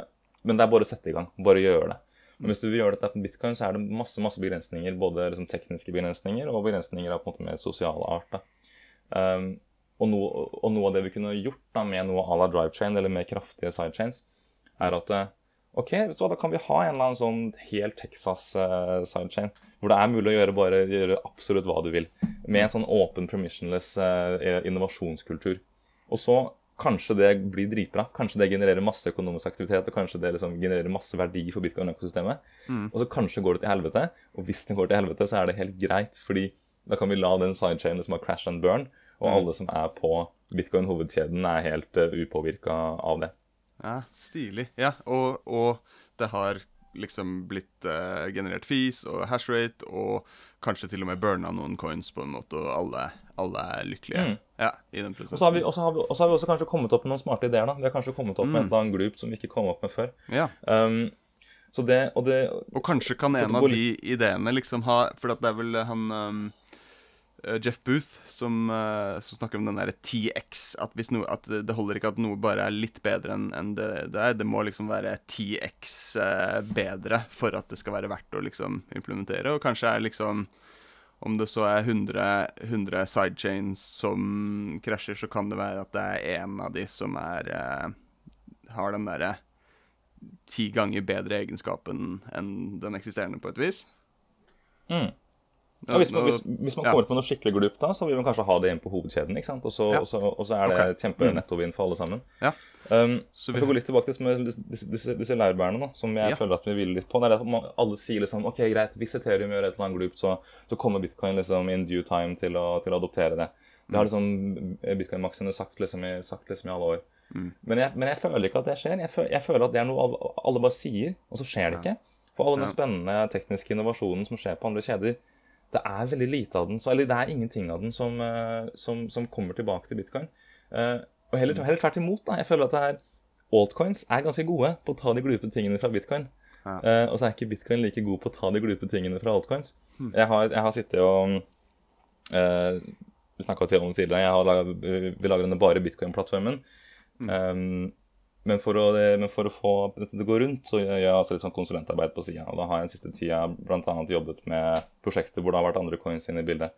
[SPEAKER 3] men det er bare å sette i gang. Bare gjøre det. Men hvis du vil gjøre dette på bitcoin, så er det masse masse begrensninger. Både liksom, tekniske begrensninger og begrensninger av på en måte mer sosiale art. Um, og, noe, og, noe, av det vi kunne gjort da, med noe à la drivechain eller mer kraftige sidechains, er at eh, Ok, så da kan vi ha en eller annen sånn helt Texas uh, sidechain, hvor det er mulig å gjøre bare gjøre absolutt hva du vil. Med en sånn åpen, permissionless uh, innovasjonskultur. Og så kanskje det blir dritbra. Kanskje det genererer masse økonomisk aktivitet, og kanskje det liksom genererer masse verdi for bitcoin-økosystemet. Mm. Og så kanskje går det til helvete. Og hvis det går til helvete, så er det helt greit, fordi da kan vi la den sidechainen som har crash and burn, og mm. alle som er på bitcoin-hovedkjeden, er helt uh, upåvirka av det.
[SPEAKER 2] Ja, Stilig. Ja, og, og det har liksom blitt uh, generert fees og hashrate, og kanskje til og med burna noen coins på en måte, og alle, alle er lykkelige. Mm. Ja, i den prosessen.
[SPEAKER 3] Og så har, har, har vi også kanskje kommet opp med noen smarte ideer. da. Vi har kanskje kommet opp mm. med et eller annet glup som vi ikke kom opp med før. Ja. Um, så det, og, det,
[SPEAKER 2] og kanskje kan en av de ideene liksom ha For det er vel han um, Jeff Booth som, uh, som, snakker om den derre TX. At, no, at, det holder ikke at noe bare er litt bedre enn en det, det er. Det må liksom være TX eh, bedre for at det skal være verdt å liksom implementere. Og kanskje er liksom Om det så er 100, 100 sidechains som krasjer, så kan det være at det er én av de som er har den derre ti ganger bedre egenskapen enn den eksisterende, på et vis.
[SPEAKER 3] Mm. Ja, hvis, man, hvis, hvis man kommer ja. på noe skikkelig glupt, da, så vil man kanskje ha det inn på hovedkjeden. ikke sant? Og så, ja. og så, og så er det okay. kjempenettovinn for alle sammen. Ja. Um, så vi... får gå litt tilbake til disse, disse, disse leirbærene, da, som jeg føler at vi hviler litt på. Det er at Alle sier liksom ok, greit, hvis Ethereum gjør et eller annet glupt, så, så kommer bitcoin liksom in due time til å, til å adoptere det. Det har mm. liksom bitcoin-maksene sagt, liksom i, sagt liksom i alle år. Mm. Men, jeg, men, jeg, føler ikke at det skjer. Jeg føler, jeg føler, at det er noe alle bare sier, og så skjer det ikke. For all den spennende tekniske innovasjonen som skjer på andre kjeder, det er veldig lite av den, så, eller det er ingenting av den som, eh, som, som kommer tilbake til bitcoin. Uh, og heller, heller, tvert imot. da, Jeg føler at det er, altcoins er ganske gode på å ta de glupe tingene fra bitcoin. Ja. Uh, og så er ikke bitcoin like god på å ta de glupe tingene fra altcoins. Hmm. Jeg, har, jeg, har, sittet og uh, snakka om tidligere. Jeg har laget, vi lager denne bare bitcoin-plattformen. Hmm. Um, men, for å, men for å få dette til å gå rundt, så gjør jeg også litt sånn konsulentarbeid på sida. Da har jeg den siste tida bl.a. jobbet med prosjekter hvor det har vært andre coins inne i bildet.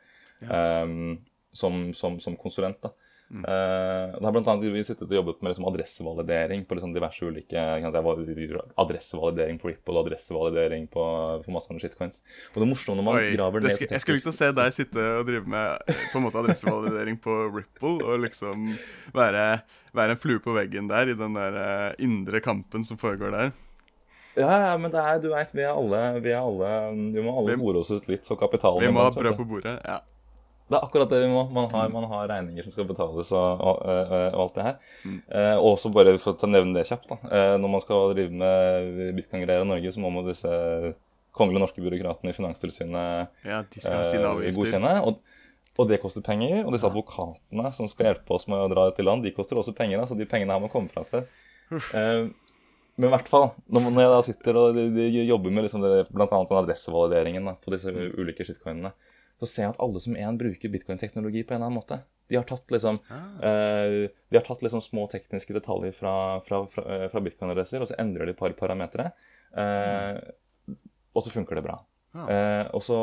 [SPEAKER 3] ehm, som, som, som konsulent. da.
[SPEAKER 2] Mm.
[SPEAKER 3] Eh, det har blant annet vi sittet og jobbet med liksom adressevalidering på liksom diverse ulike Adressevalidering på Ripple og adressevalidering på, på masse andre shitcoins. Og det morsomt når man
[SPEAKER 2] Oi,
[SPEAKER 3] graver ned
[SPEAKER 2] jeg skulle ikke å se deg sitte og drive med på en måte adressevalidering på Ripple, og liksom være, være en flue på veggen der i den der eh, indre kampen som foregår der.
[SPEAKER 3] Ja, ja, men det er, du vet, vi er alle Vi, er alle, vi må alle bore oss ut litt for kapitalen.
[SPEAKER 2] Vi må ha brød på bordet. Ja.
[SPEAKER 3] Det er akkurat det vi må. Man har, man har regninger som skal betales og, og, og, alt det her.
[SPEAKER 2] Mm.
[SPEAKER 3] Eh, og også bare for å nevne det kjapt, da. Eh, når man skal drive med bitcoin-greier i Norge, så må man disse kongelige norske byråkratene i Finanstilsynet
[SPEAKER 2] ja, de skal
[SPEAKER 3] eh, godkjenne. Og, og det koster penger. Og disse advokatene som skal hjelpe oss med å dra dette i land, de koster også penger. Altså de pengene her må komme fra et sted. Eh, men i hvert fall, når, man- når jeg da sitter og de, de jobber med liksom bl.a. den adressevalideringen da, på disse ulike shitcoinene, så ser jeg at alle som en bruker bitcoin-teknologi på en eller annen måte. De har tatt liksom, uh, de har tatt liksom små tekniske detaljer fra, fra, fra, eh, fra bitcoin-adresser, og så endrer de et par parametere. Eh, og så funker det bra.
[SPEAKER 2] Ah.
[SPEAKER 3] Uh, og, så,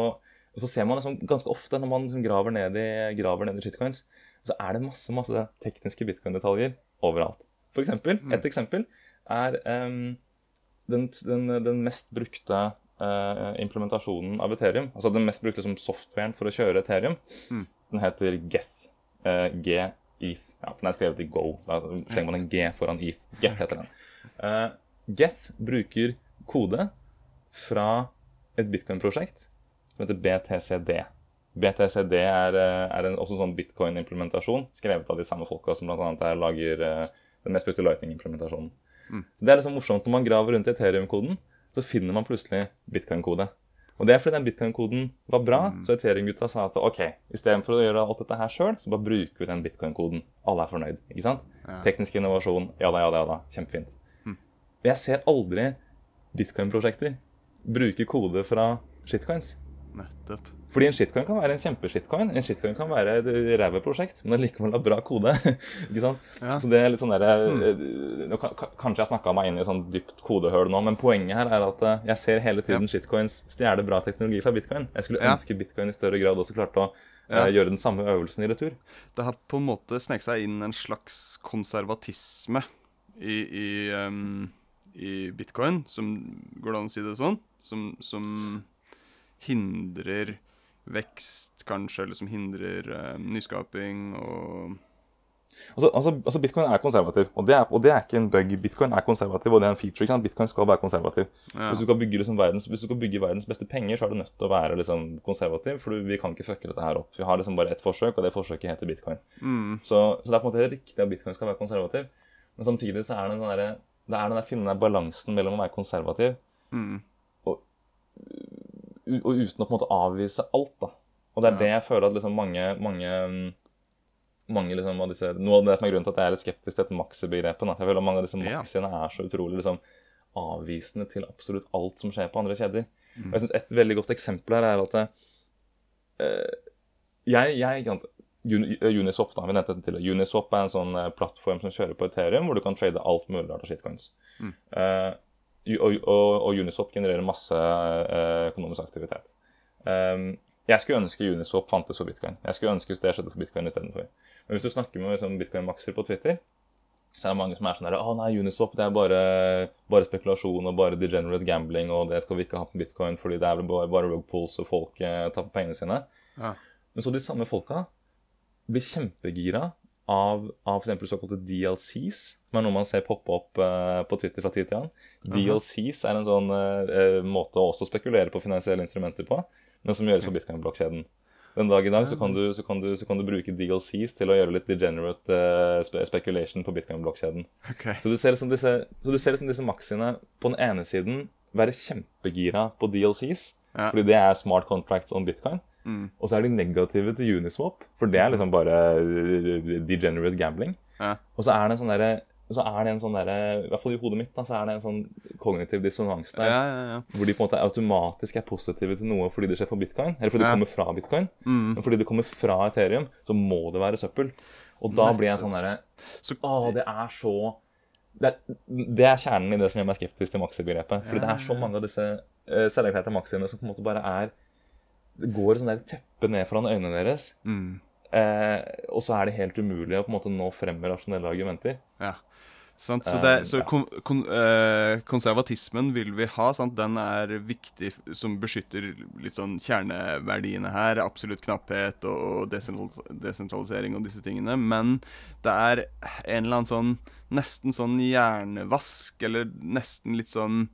[SPEAKER 3] og så ser man liksom ganske ofte når man liksom graver, ned i, graver ned i shitcoins, så er det masse masse tekniske bitcoin-detaljer overalt. For eksempel, Et eksempel er um, den, den, den mest brukte eh, implementasjonen av Ethereum, altså den mest brukte som softwaren for å kjøre Ethereum, den heter Geth. Uh, G-ETH. Ja, for den er skrevet i Go. Da slenger man en G foran ETH. Geth heter den. Uh, Geth bruker kode fra et bitcoin-prosjekt som heter BTCD. BTCD er, eh, er en, også en sånn bitcoin-implementasjon skrevet av de samme folka som bl.a. lager eh, den mest brukte Lightning-implementasjonen. Så Det er liksom morsomt når man graver rundt i Ethereum-koden, så finner man plutselig bitcoin-kode. Og det er fordi den bitcoin-koden var bra, så Ethereum-gutta sa at ok, istedenfor å gjøre alt dette her sjøl, så bare bruker vi den bitcoin-koden. Alle er fornøyd. ikke sant? Teknisk innovasjon, ja da, ja da, ja da. Kjempefint. Jeg ser aldri bitcoin-prosjekter bruke kode fra shitcoins.
[SPEAKER 2] Nettopp.
[SPEAKER 3] Fordi en shitcoin kan være en kjempeshitcoin. En shitcoin kan være et ræva prosjekt, men likevel ha bra kode. ikke sant?
[SPEAKER 2] Ja.
[SPEAKER 3] Så det er litt sånn der, mm. kan- kan- Kanskje jeg snakka meg inn i et sånn dypt kodehull nå, men poenget her er at eh, jeg ser hele tiden shitcoins stjele bra teknologi fra bitcoin. Jeg skulle
[SPEAKER 2] Ja.
[SPEAKER 3] ønske bitcoin i større grad også klarte å eh, gjøre den samme øvelsen i retur.
[SPEAKER 2] Det har på en måte sneket seg inn en slags konservatisme i, i, um, i bitcoin, som Går det an å si det sånn? Som, som hindrer vekst, kanskje, eller som hindrer ehm, nyskaping og
[SPEAKER 3] Altså, altså, altså Bitcoin er konservativ, og det er, og det er ikke en bug. Bitcoin er konservativ, og det er en feature. ikke sant? Bitcoin skal være konservativ.
[SPEAKER 2] Ja.
[SPEAKER 3] Hvis, du skal bygge liksom verdens, hvis du skal bygge verdens beste penger, så er du nødt til å være liksom konservativ, for du- vi kan ikke fucke dette her opp. Vi har liksom bare ett forsøk, og det forsøket heter bitcoin.
[SPEAKER 2] Mm.
[SPEAKER 3] Så, så det er på en måte riktig at bitcoin skal være konservativ, men samtidig så er det den derre det er den der finne balansen mellom å være konservativ
[SPEAKER 2] Mm.
[SPEAKER 3] og, og uten å på en måte avvise alt. da. Og det er det jeg føler at liksom mange, mange, mm, mange liksom av disse, Noe av det som er grunnen til at jeg er litt skeptisk til dette maxi-begrepet. Jeg føler at Mange av disse
[SPEAKER 2] Ja.
[SPEAKER 3] maxiene er så utrolig liksom, avvisende til absolutt alt som skjer på andre kjeder. Og jeg synes Et veldig godt eksempel her er at uh, jeg, jeg Uniswap da, vi nevnte det til. Uniswap er en sånn eh, plattform som kjører på Ethereum, hvor du kan trade alt mulig rart av shitcoins. Mm. Ju- og, og, og Uniswap genererer masse eh, økonomisk aktivitet. Um, jeg skulle ønske Uniswap fantes for bitcoin. Jeg skulle ønske det skjedde for bitcoin istedenfor. Men hvis du snakker med liksom, bitcoin-makser på Twitter, så er det mange som er sånn der, Å nei, Uniswap det er bare, bare spekulasjon og bare degenerate gambling, og det skal vi ikke ha på bitcoin fordi det er bare, bare rug pools og folk eh, tar på pengene sine.
[SPEAKER 2] Ja.
[SPEAKER 3] Men så de samme folka blir kjempegira av, av f.eks. såkalte DLCs, som er noe man ser poppe opp uh, på Twitter fra tid til annen. DLCs er en sånn eh, måte å også spekulere på finansielle instrumenter på, men som gjøres på bitcoin-blokkjeden. Den dag i dag så kan, du, så, kan du, så kan du bruke DLCs til å gjøre litt degenerate spe speculation på bitcoin-blokkjeden.
[SPEAKER 2] Okay.
[SPEAKER 3] Så du ser liksom disse, så du ser liksom disse maxiene på den ene siden være kjempegira på DLCs,
[SPEAKER 2] Ja.
[SPEAKER 3] fordi det er smart contracts on bitcoin.
[SPEAKER 2] Mm.
[SPEAKER 3] Og så er de negative til Uniswap, for det er liksom bare eh, degenerate gambling.
[SPEAKER 2] Ja.
[SPEAKER 3] Og så er det en sånn derre så er det en sånn der, I hvert fall i hodet mitt da, så er det en sånn kognitiv dissonans der.
[SPEAKER 2] Ja, ja, ja.
[SPEAKER 3] Hvor de på en måte automatisk er positive til noe fordi det skjer på bitcoin. Eller fordi det kommer fra bitcoin.
[SPEAKER 2] Mm.
[SPEAKER 3] Men fordi det kommer fra Ethereum, så må det være søppel. Og da blir jeg sånn derre
[SPEAKER 2] Så-
[SPEAKER 3] Å, det er så det, er, det er kjernen i det som gjør meg skeptisk til maxi-begrepet. Fordi det er så mange av disse uh, selverklærte maxiene som på en måte bare er Det går sånn der teppe ned foran øynene deres.
[SPEAKER 2] Mm.
[SPEAKER 3] Eh, og så er det helt umulig å på en måte nå frem med rasjonelle argumenter.
[SPEAKER 2] Ja. Sant? Så, det,
[SPEAKER 3] Eh,
[SPEAKER 2] så kon, kon, eh, konservatismen vil vi ha. Sant? Den er viktig som beskytter litt sånn kjerneverdiene her. Absolutt knapphet og, desentralisering og disse tingene. Men det er en eller annen sånn nesten sånn hjernevask, eller nesten litt sånn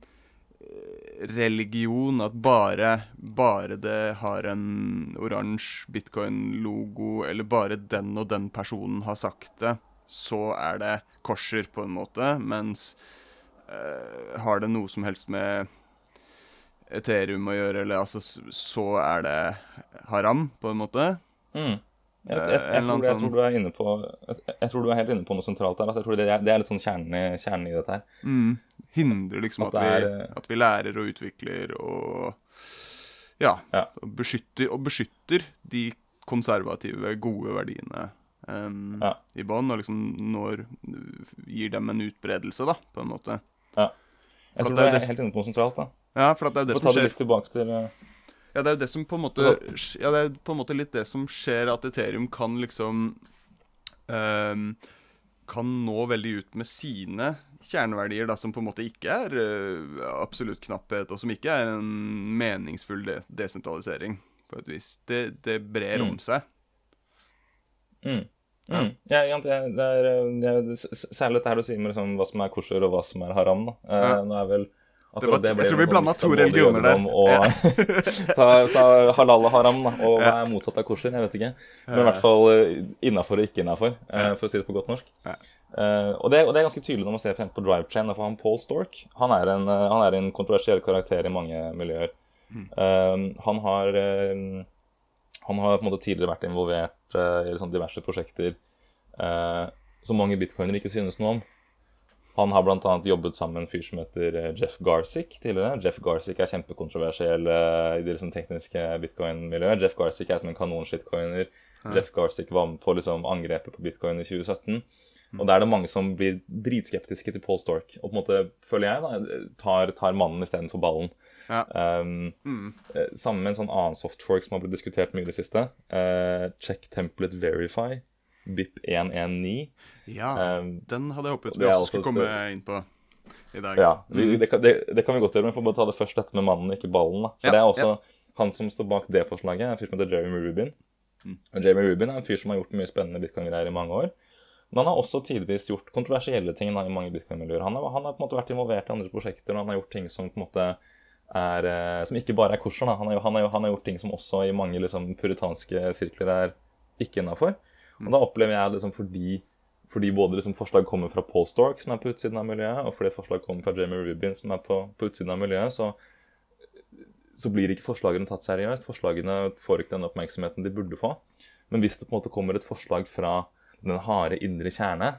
[SPEAKER 2] religion. At bare, bare det har en oransje bitcoin-logo, eller bare den og den personen har sagt det, så er det korser, på en måte. Mens eh, har det noe som helst med Ethereum å gjøre, eller altså, så er det haram, på en måte.
[SPEAKER 3] Mm. Jeg, jeg, jeg, tror, jeg, tror du er inne på jeg, tror du er helt inne på noe sentralt her. Altså, det, det er litt sånn kjernen, kjernen i dette her.
[SPEAKER 2] Mm. Hindrer liksom
[SPEAKER 3] At
[SPEAKER 2] at,
[SPEAKER 3] det
[SPEAKER 2] vi,
[SPEAKER 3] eh,
[SPEAKER 2] at vi lærer og utvikler og Ja.
[SPEAKER 3] Ja.
[SPEAKER 2] Og, beskytter, og beskytter de konservative, gode verdiene um,
[SPEAKER 3] Ja.
[SPEAKER 2] i bånn, og liksom når Gir dem en utbredelse, da, på en måte.
[SPEAKER 3] Jeg
[SPEAKER 2] For
[SPEAKER 3] tror
[SPEAKER 2] det er
[SPEAKER 3] du er helt inne på noe sentralt. da
[SPEAKER 2] Ja, for det er det
[SPEAKER 3] For å
[SPEAKER 2] Få
[SPEAKER 3] ta det litt tilbake til eh,
[SPEAKER 2] Ja, det er jo det som på en måte Ja, det er på en måte litt det som skjer, at Eterium kan liksom um, Kan nå veldig ut med sine kjerneverdier, da, som på en måte ikke er uh, absolutt knapphet, og som ikke er en meningsfull de desentralisering, på et vis. Det, det brer
[SPEAKER 3] Mm.
[SPEAKER 2] om seg.
[SPEAKER 3] mm. Mm. Ja, ja, det, er- eh, Særlig dette her du sier med liksom, hva som er kosher og hva som er haram. da
[SPEAKER 2] Ja.
[SPEAKER 3] Nå er vel
[SPEAKER 2] Det var-
[SPEAKER 3] det
[SPEAKER 2] jeg tror vi
[SPEAKER 3] sånn
[SPEAKER 2] blandet to religioner der.
[SPEAKER 3] Og, ja. ta, ta halal og haram, da. Og hva er motsatt av kosher? Jeg vet ikke. Men i hvert fall innafor og ikke innafor, for å si det på godt norsk. Eh, og, det, og det er ganske tydelig når man ser på Drive Drivechain. For han Paul Stork han er, en, eh, han er en kontroversiell karakter i mange miljøer.
[SPEAKER 2] Mm.
[SPEAKER 3] Eh, han har eh, Han har på en måte tidligere vært involvert eh, i liksom diverse prosjekter eh, som mange bitcoinere ikke synes noe om. Han har bl.a. jobbet sammen med en fyr som heter eh, Jeff Garsick tidligere. Jeff Garsick er kjempekontroversiell eh, i det liksom tekniske bitcoin-miljøet. Jeff Garsick er som en kanonshitcoiner. Jeff Garsick var med på liksom angrepet på bitcoin i 2017. Og da er det mange som blir dritskeptiske til Paul Stork. Og på en måte, føler jeg, da, tar, tar mannen istedenfor ballen.
[SPEAKER 2] Ja.
[SPEAKER 3] Um,
[SPEAKER 2] Mm.
[SPEAKER 3] eh, Sammen med en sånn annen softfork som har blitt diskutert mye i det siste. Uh, check Template Verify. BIP 119.
[SPEAKER 2] Ja,
[SPEAKER 3] Um,
[SPEAKER 2] den hadde jeg håpet vi også skulle
[SPEAKER 3] komme
[SPEAKER 2] komme inn på i dag.
[SPEAKER 3] Ja, vi,
[SPEAKER 2] Mm.
[SPEAKER 3] det, kan, det, det kan vi godt gjøre, men vi får bare ta det først dette med mannen, ikke ballen. da. For
[SPEAKER 2] Ja,
[SPEAKER 3] det er også han som står bak det forslaget, en fyr som heter Jeremy Rubin.
[SPEAKER 2] Mm.
[SPEAKER 3] Og Jeremy Rubin er en fyr som har gjort mye spennende bitcoin-greier i mange år. Men han har også tidvis gjort kontroversielle ting da, i mange bitcoin-miljøer. Han, har- han har på en måte vært involvert i andre prosjekter, og han har gjort ting som på en måte er eh, Som ikke bare er kurser. Han har, han, har, han har gjort ting som også i mange liksom, puritanske sirkler er ikke innafor. Og da opplever jeg liksom fordi fordi både liksom forslag kommer fra Paul Stork, som er på utsiden av miljøet, og fordi et forslag kommer fra Jamie Rubin, som er på, på utsiden av miljøet, så, så blir ikke forslagene tatt seriøst. Forslagene får ikke den oppmerksomheten de burde få. Men hvis det på en måte kommer et forslag fra den harde indre kjerne,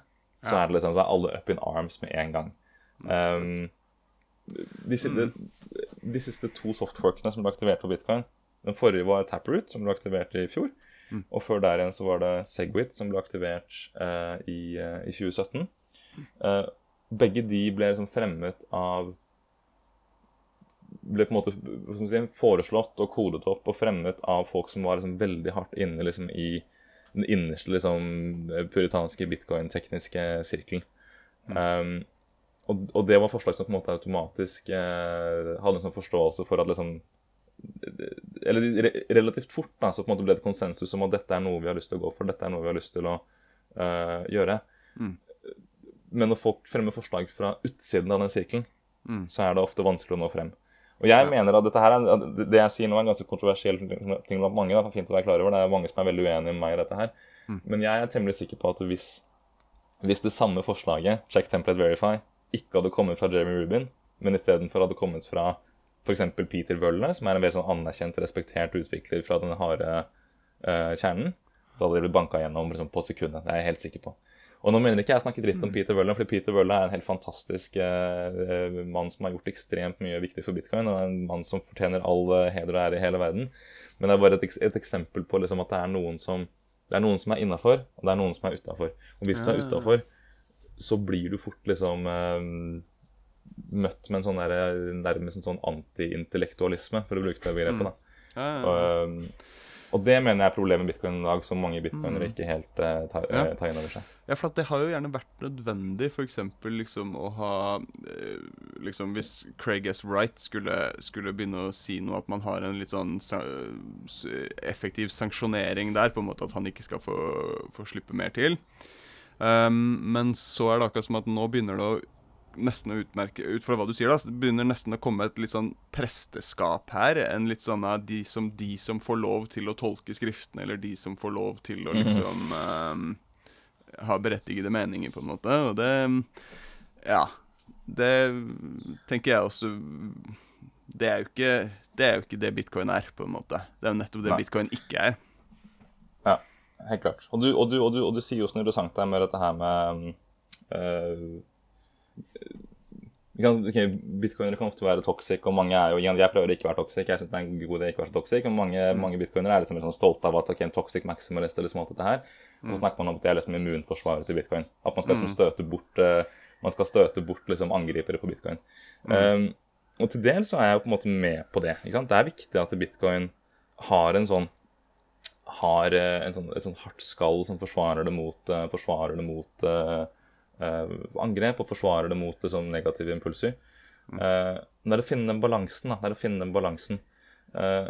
[SPEAKER 3] så
[SPEAKER 2] Ja.
[SPEAKER 3] er det liksom da er alle up in arms med en gang. Um, de, de, de siste to softforkene som ble aktivert på bitcoin Den forrige var Taproot, som ble aktivert i fjor. Og før der igjen så var det Segwit, som ble aktivert eh, i, eh, i 2017. Eh, begge de ble liksom fremmet av Ble på en måte si, foreslått og kodet opp og fremmet av folk som var liksom veldig hardt inne liksom i den innerste liksom puritanske bitcoin-tekniske sirkelen. Um, og, og det var forslag som på en måte automatisk eh, hadde en sånn forståelse for at liksom Eller relativt fort da, så på en måte ble det konsensus om at dette er noe vi har lyst til å gå for, dette er noe vi har lyst til å uh, gjøre.
[SPEAKER 2] Mm.
[SPEAKER 3] Men når folk fremmer forslag fra utsiden av den sirkelen,
[SPEAKER 2] Mm.
[SPEAKER 3] så er det ofte vanskelig å nå frem. Og jeg
[SPEAKER 2] Ja.
[SPEAKER 3] mener at dette her er, at det jeg sier nå, er en ganske kontroversiell ting blant mange. Da. Det er fint å være klar over. Det er mange som er veldig uenige med meg i dette her.
[SPEAKER 2] Mm.
[SPEAKER 3] Men jeg er temmelig sikker på at hvis, hvis det samme forslaget, Check Template Verify, ikke hadde kommet fra Jeremy Rubin, men istedenfor hadde kommet fra f.eks. Peter Wølle, som er en veldig sånn anerkjent, respektert utvikler fra den harde uh, kjernen, så hadde de blitt banka gjennom liksom, på sekundet. Det er jeg helt sikker på. Og nå mener ikke jeg snakke dritt om Peter Wølle, fordi Peter Wølle er en helt fantastisk uh, mann som har gjort ekstremt mye viktig for bitcoin, og en mann som fortjener all uh, heder og ære i hele verden. Men det er bare et, et eksempel på liksom, at det er noen som det er noen som er innafor, og det er noen som er utafor. Og hvis du er
[SPEAKER 2] Ja.
[SPEAKER 3] utafor, så blir du fort liksom eh, møtt med en sånn der, nærmest en sånn anti-intellektualisme, for å bruke det begrepet. da.
[SPEAKER 2] Ja, ja, ja.
[SPEAKER 3] Og, um, og det mener jeg er problemet med bitcoin i dag, som mange bitcoinere ikke helt uh, tar, eh, tar inn over seg.
[SPEAKER 2] Ja, for det har jo gjerne vært nødvendig, f.eks. liksom å ha eh, Liksom hvis Craig S. Wright skulle, skulle begynne å si noe, at man har en litt sånn effektiv sanksjonering der, på en måte at han ikke skal få, få slippe mer til. Um, men så er det akkurat som at nå begynner det å nesten å utmerke Ut fra hva du sier, da, så det begynner nesten å komme et litt sånn presteskap her. En litt sånn av de som, de som får lov til å tolke skriftene, eller de som får lov til å liksom um, ha berettigede meninger, på en måte. Og det Ja. Det tenker jeg også Det er jo ikke det er jo ikke det bitcoin er, på en måte. Det er jo nettopp det
[SPEAKER 3] Nei.
[SPEAKER 2] bitcoin ikke er.
[SPEAKER 3] Ja, helt klart. Og du, og du, og du, og du sier jo så interessant interessant der med dette her med uh, okay, Bitcoinere kan ofte være toxic, og mange er jo igjen, Jeg prøver ikke å være toxic, jeg synes det er en god idé ikke å være så toxic, Og mange, mange bitcoinere er liksom sånn stolte av at ok, en toxic maximalist eller alt dette her. Og så snakker man om at det er liksom immunforsvaret til bitcoin. At man skal liksom støte bort eh, man skal støte bort liksom angripere på bitcoin. Um, og til dels så er jeg jo på en måte med på det. ikke sant? Det er viktig at bitcoin har en sånn har eh, en sånn, et sånn hardt skall som forsvarer det mot, eh, forsvarer det mot angrep og forsvarer det mot liksom, negative impulser. Eh, men det er å finne den balansen. da, det er å finne den balansen. Eh,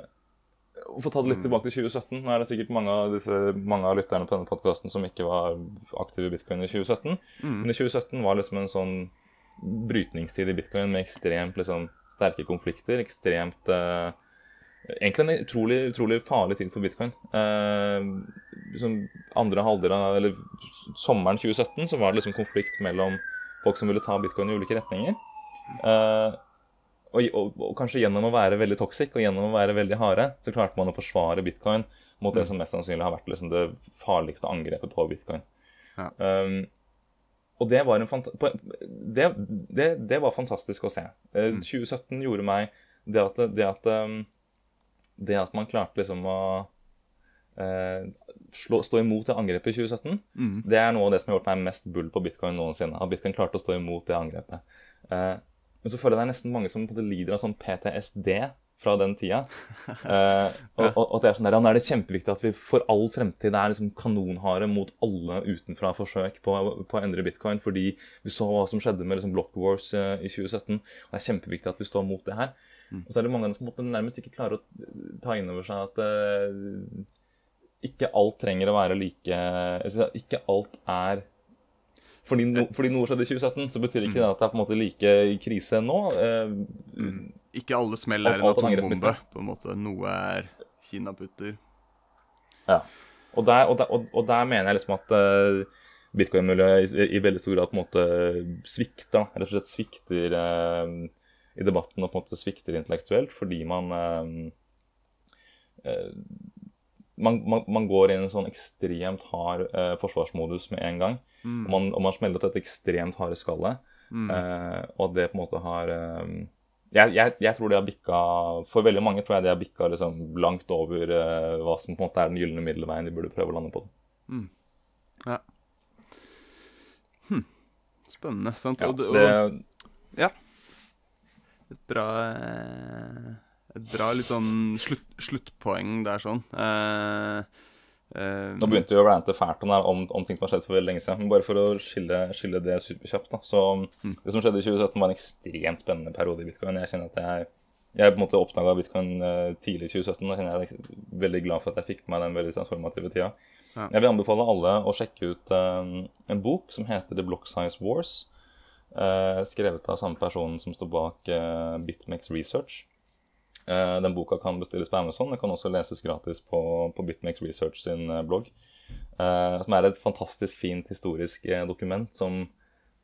[SPEAKER 3] og For å ta det litt tilbake til 2017. Nå er det sikkert mange av, disse, mange av lytterne på denne podkasten som ikke var aktive i bitcoin i 2017. Men i 2017 var liksom en sånn brytningstid i bitcoin med ekstremt liksom, sterke konflikter. Ekstremt eh, Egentlig en utrolig, utrolig farlig tid for bitcoin. Eh, liksom andre halvdel av Eller sommeren 2017 så var det liksom konflikt mellom folk som ville ta bitcoin i ulike retninger. Eh, og, og, og kanskje gjennom å være veldig toxic og gjennom å være veldig harde, så klarte man å forsvare bitcoin mot det som mest sannsynlig har vært liksom det farligste angrepet på bitcoin.
[SPEAKER 2] Ja.
[SPEAKER 3] Um, og det var, en det, det, det var fantastisk å se. Eh, 2017 gjorde meg det at, det at, um, det at man klarte liksom å eh, slå, stå imot det angrepet i 2017, det er noe av det som har gjort meg mest bull på bitcoin noensinne. At bitcoin klarte å stå imot det angrepet. Eh, men så føler jeg det er nesten mange som lider av sånn PTSD fra den tida. Eh, og, og, og det er sånn der, ja, nå er det kjempeviktig at vi for all fremtid er liksom kanonharde mot alle utenfra forsøk på, på å endre bitcoin, fordi vi så hva som skjedde med liksom block wars eh, i 2017. Og det er kjempeviktig at vi står mot det her. Og så er det mange som på en måte nærmest ikke klarer å ta inn over seg at uh, ikke alt trenger å være like altså, Ikke alt er fordi, no, fordi noe skjedde i 2017, så betyr ikke det at det er på en måte like krise nå. Eh,
[SPEAKER 2] Ikke alle smell er en atombombe, på en måte. Noe er kinaputter.
[SPEAKER 3] Ja. Og der, og der, og, og der mener jeg liksom at uh, bitcoin-miljøet i, i veldig stor grad på en måte svikter. Rett og slett svikter eh, i debatten og på en måte svikter intellektuelt fordi man eh, eh, man, man, man går inn i en sånn ekstremt hard eh, forsvarsmodus med en gang. Og, man, og man smeller til et ekstremt harde skallet. Eh, og det på en måte har eh, jeg, jeg, jeg tror det har bikka For veldig mange tror jeg det har bikka liksom langt over eh, hva som på en måte er den gylne middelveien de burde prøve å lande på.
[SPEAKER 2] Ja. Hm. Spennende, sant?
[SPEAKER 3] Ja,
[SPEAKER 2] og, det- og,
[SPEAKER 3] det,
[SPEAKER 2] ja. Et bra eh, Et bra litt sånn slutt, sluttpoeng der, sånn. Uh, uh,
[SPEAKER 3] Nå begynte vi å rante fælt om, om, om ting som har skjedd for veldig lenge siden. Men bare for å skille, skille det superkjapt, da. Så det som skjedde i 2017, var en ekstremt spennende periode i bitcoin. Jeg kjenner at jeg jeg på en måte oppdaga bitcoin tidlig i 2017. og jeg er veldig glad for at jeg fikk med meg den veldig transformative tida.
[SPEAKER 2] Ja.
[SPEAKER 3] Jeg vil anbefale alle å sjekke ut en bok som heter The Block Size Wars. Eh, skrevet av samme person som står bak uh, Bitmex Research. Eh, den boka kan bestilles på Amazon. Den kan også leses gratis på, på Bitmex Research sin eh, blogg. Eh, som er et fantastisk fint historisk eh, dokument som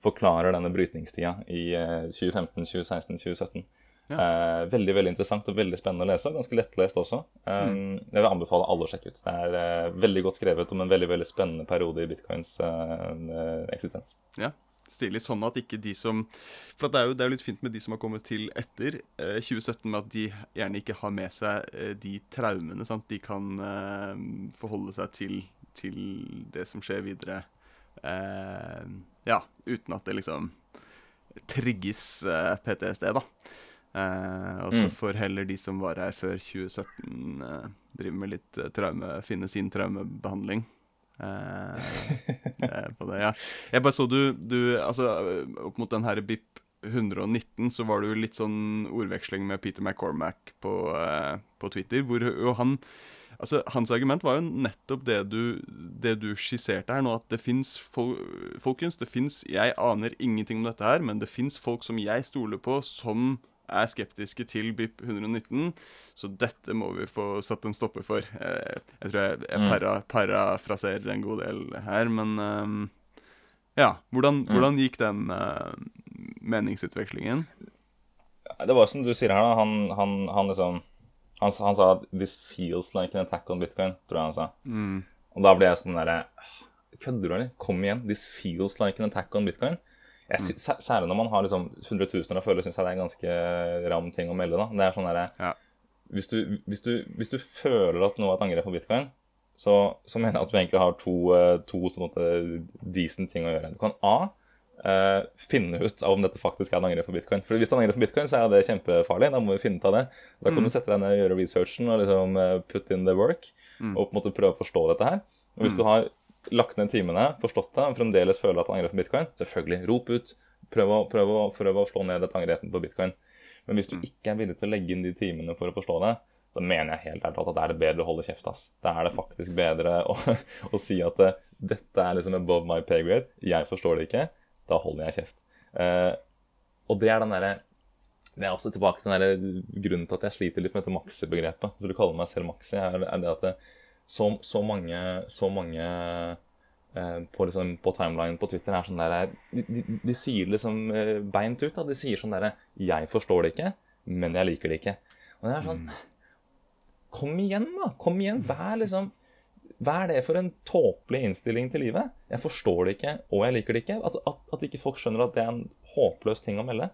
[SPEAKER 3] forklarer denne brytningstida i eh, 2015, 2016, 2017. Eh, veldig veldig interessant og veldig spennende å lese. Ganske lettlest også. Eh, Jeg vil anbefale alle å sjekke ut. Det er eh, veldig godt skrevet om en veldig veldig spennende periode i bitcoins eh, eh, eksistens.
[SPEAKER 2] Ja, stilig. Sånn at ikke de som For det er jo det er litt fint med de som har kommet til etter eh, 2017, med at de gjerne ikke har med seg eh, de traumene. sant? De kan eh, forholde seg til, til det som skjer videre. Eh, Ja, uten at det liksom trigges eh, PTSD, da. Eh, og så
[SPEAKER 3] Mm.
[SPEAKER 2] får heller de som var her før 2017, eh, drive med litt traume, finne sin traumebehandling. Eh, eh, det, ja. Jeg bare så du, du Altså, opp mot den her BIP 119, så var det jo litt sånn ordveksling med Peter McCormack på, eh, på Twitter, hvor han Altså, Hans argument var jo nettopp det du, det du skisserte her nå, at det fins fol folkens, det fins Jeg aner ingenting om dette her, men det fins folk som jeg stoler på, som er skeptiske til BIP 119, så dette må vi få satt en stopper for. Eh, Jeg tror jeg, jeg
[SPEAKER 3] Mm.
[SPEAKER 2] para, parafraserer en god del her, men eh, Ja. Hvordan,
[SPEAKER 3] Mm.
[SPEAKER 2] hvordan gikk den eh, meningsutvekslingen?
[SPEAKER 3] Det var som du sier her, da. Han, han, han liksom han, han sa at 'this feels like an attack on bitcoin', tror jeg han sa. Og da ble jeg sånn derre Kødder du, eller? Kom igjen. 'This feels like an attack on bitcoin'. Jeg, Særlig når man har liksom hundretusener av føler syns jeg det er en ganske ram ting å melde. da. Det er sånn der,
[SPEAKER 2] Ja.
[SPEAKER 3] hvis, du, hvis, du, hvis du føler at noe er et angrep på bitcoin, så, så mener jeg at du egentlig har to, eh, to sånne decent ting å gjøre. Du kan A. eh, finne ut av om dette faktisk er et angrep på bitcoin. For Hvis det er en angrep på bitcoin, så er det kjempefarlig. Da må vi finne ut av det. Da kan du sette deg ned og gjøre researchen og liksom eh, put in the work. Og på en måte prøve å forstå dette her. Og hvis du har lagt ned timene, forstått det, og fremdeles føler at er angrep på bitcoin, selvfølgelig, rop ut. Prøv å, prøv å, prøv å slå ned dette angrepet på bitcoin. Men hvis du ikke er villig til å legge inn de timene for å forstå det, så mener jeg helt ærlig at det er det bedre å holde kjeft. ass. Da er det faktisk bedre å, å si at det, dette er liksom above my pay grade, jeg forstår det ikke, da holder jeg kjeft. Eh, og det er den derre Det er også tilbake til den der grunnen til at jeg sliter litt med dette maxi-begrepet. Så du kaller meg selv maxi, er, er det at det, så, så mange, så mange eh, på, liksom, på timeline på Twitter er sånn der De, de, de sier liksom eh, beint ut. da, De sier sånn derre 'Jeg forstår det ikke, men jeg liker det ikke'. Og det er sånn Kom igjen, da! Kom igjen. Er liksom hva er det for en tåpelig innstilling til livet? Jeg forstår det ikke, og jeg liker det ikke. At, at, at ikke folk skjønner at det er en håpløs ting å melde.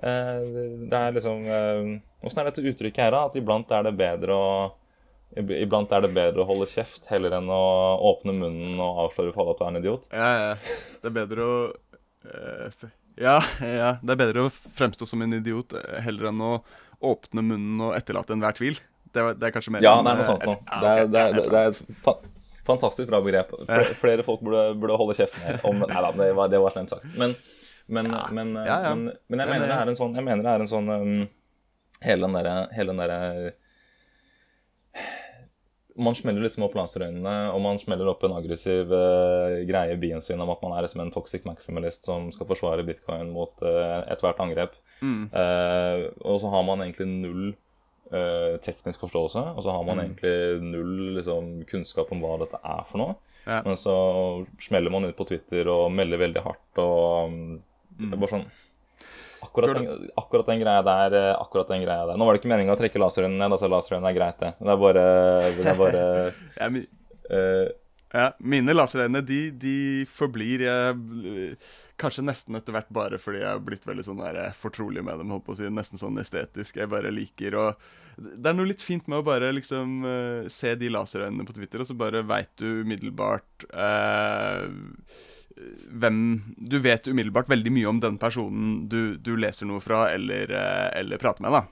[SPEAKER 3] Eh, det er liksom eh, er dette uttrykket her, da? At iblant er det bedre å Iblant er det bedre å holde kjeft heller enn å åpne munnen og avsløre for alle at du er en idiot.
[SPEAKER 2] Ja, ja. Det er bedre å uh, ja, ja, det er bedre å fremstå som en idiot eh, heller enn å åpne munnen og etterlate enhver tvil. Det, det er kanskje mer
[SPEAKER 3] Ja,
[SPEAKER 2] en,
[SPEAKER 3] det er noe
[SPEAKER 2] eh,
[SPEAKER 3] sånt noe. Det er, det er,
[SPEAKER 2] et
[SPEAKER 3] det er et fa fantastisk bra begrep. Flere, flere folk burde, burde holde kjeft mer om Nei da, det var, var slemt sagt. Men, men, men, men, men jeg mener det er en sånn, jeg mener det er en sånn um, hele den derre man smeller liksom opp laserøynene, og man smeller opp en aggressiv uh, greie i bien sin om at man er liksom en toxic maximalist som skal forsvare bitcoin mot uh, ethvert angrep.
[SPEAKER 2] Mm.
[SPEAKER 3] Uh, og så har man egentlig null teknisk forståelse, og så har man
[SPEAKER 2] Mm.
[SPEAKER 3] egentlig null liksom, kunnskap om hva dette er for noe.
[SPEAKER 2] Ja.
[SPEAKER 3] Men så smeller man ut på Twitter og melder veldig hardt og um, Det er bare sånn Akkurat den, akkurat den greia der eh, Akkurat den greia der Nå var det ikke meninga å trekke laserøynene ned. Altså, laserøynene er greit, det. Det er bare, det er bare
[SPEAKER 2] Ja, mi,
[SPEAKER 3] uh,
[SPEAKER 2] ja, mine laserøyne, de, de forblir jeg, Kanskje nesten etter hvert bare fordi jeg har blitt veldig sånn der, eh, fortrolig med dem. holdt på å si, Nesten sånn estetisk. Jeg bare liker å Det er noe litt fint med å bare liksom eh, se de laserøynene på Twitter, og så bare veit du umiddelbart eh, hvem Du vet umiddelbart veldig mye om den personen du, du leser noe fra eller, eh, eller prater med, da.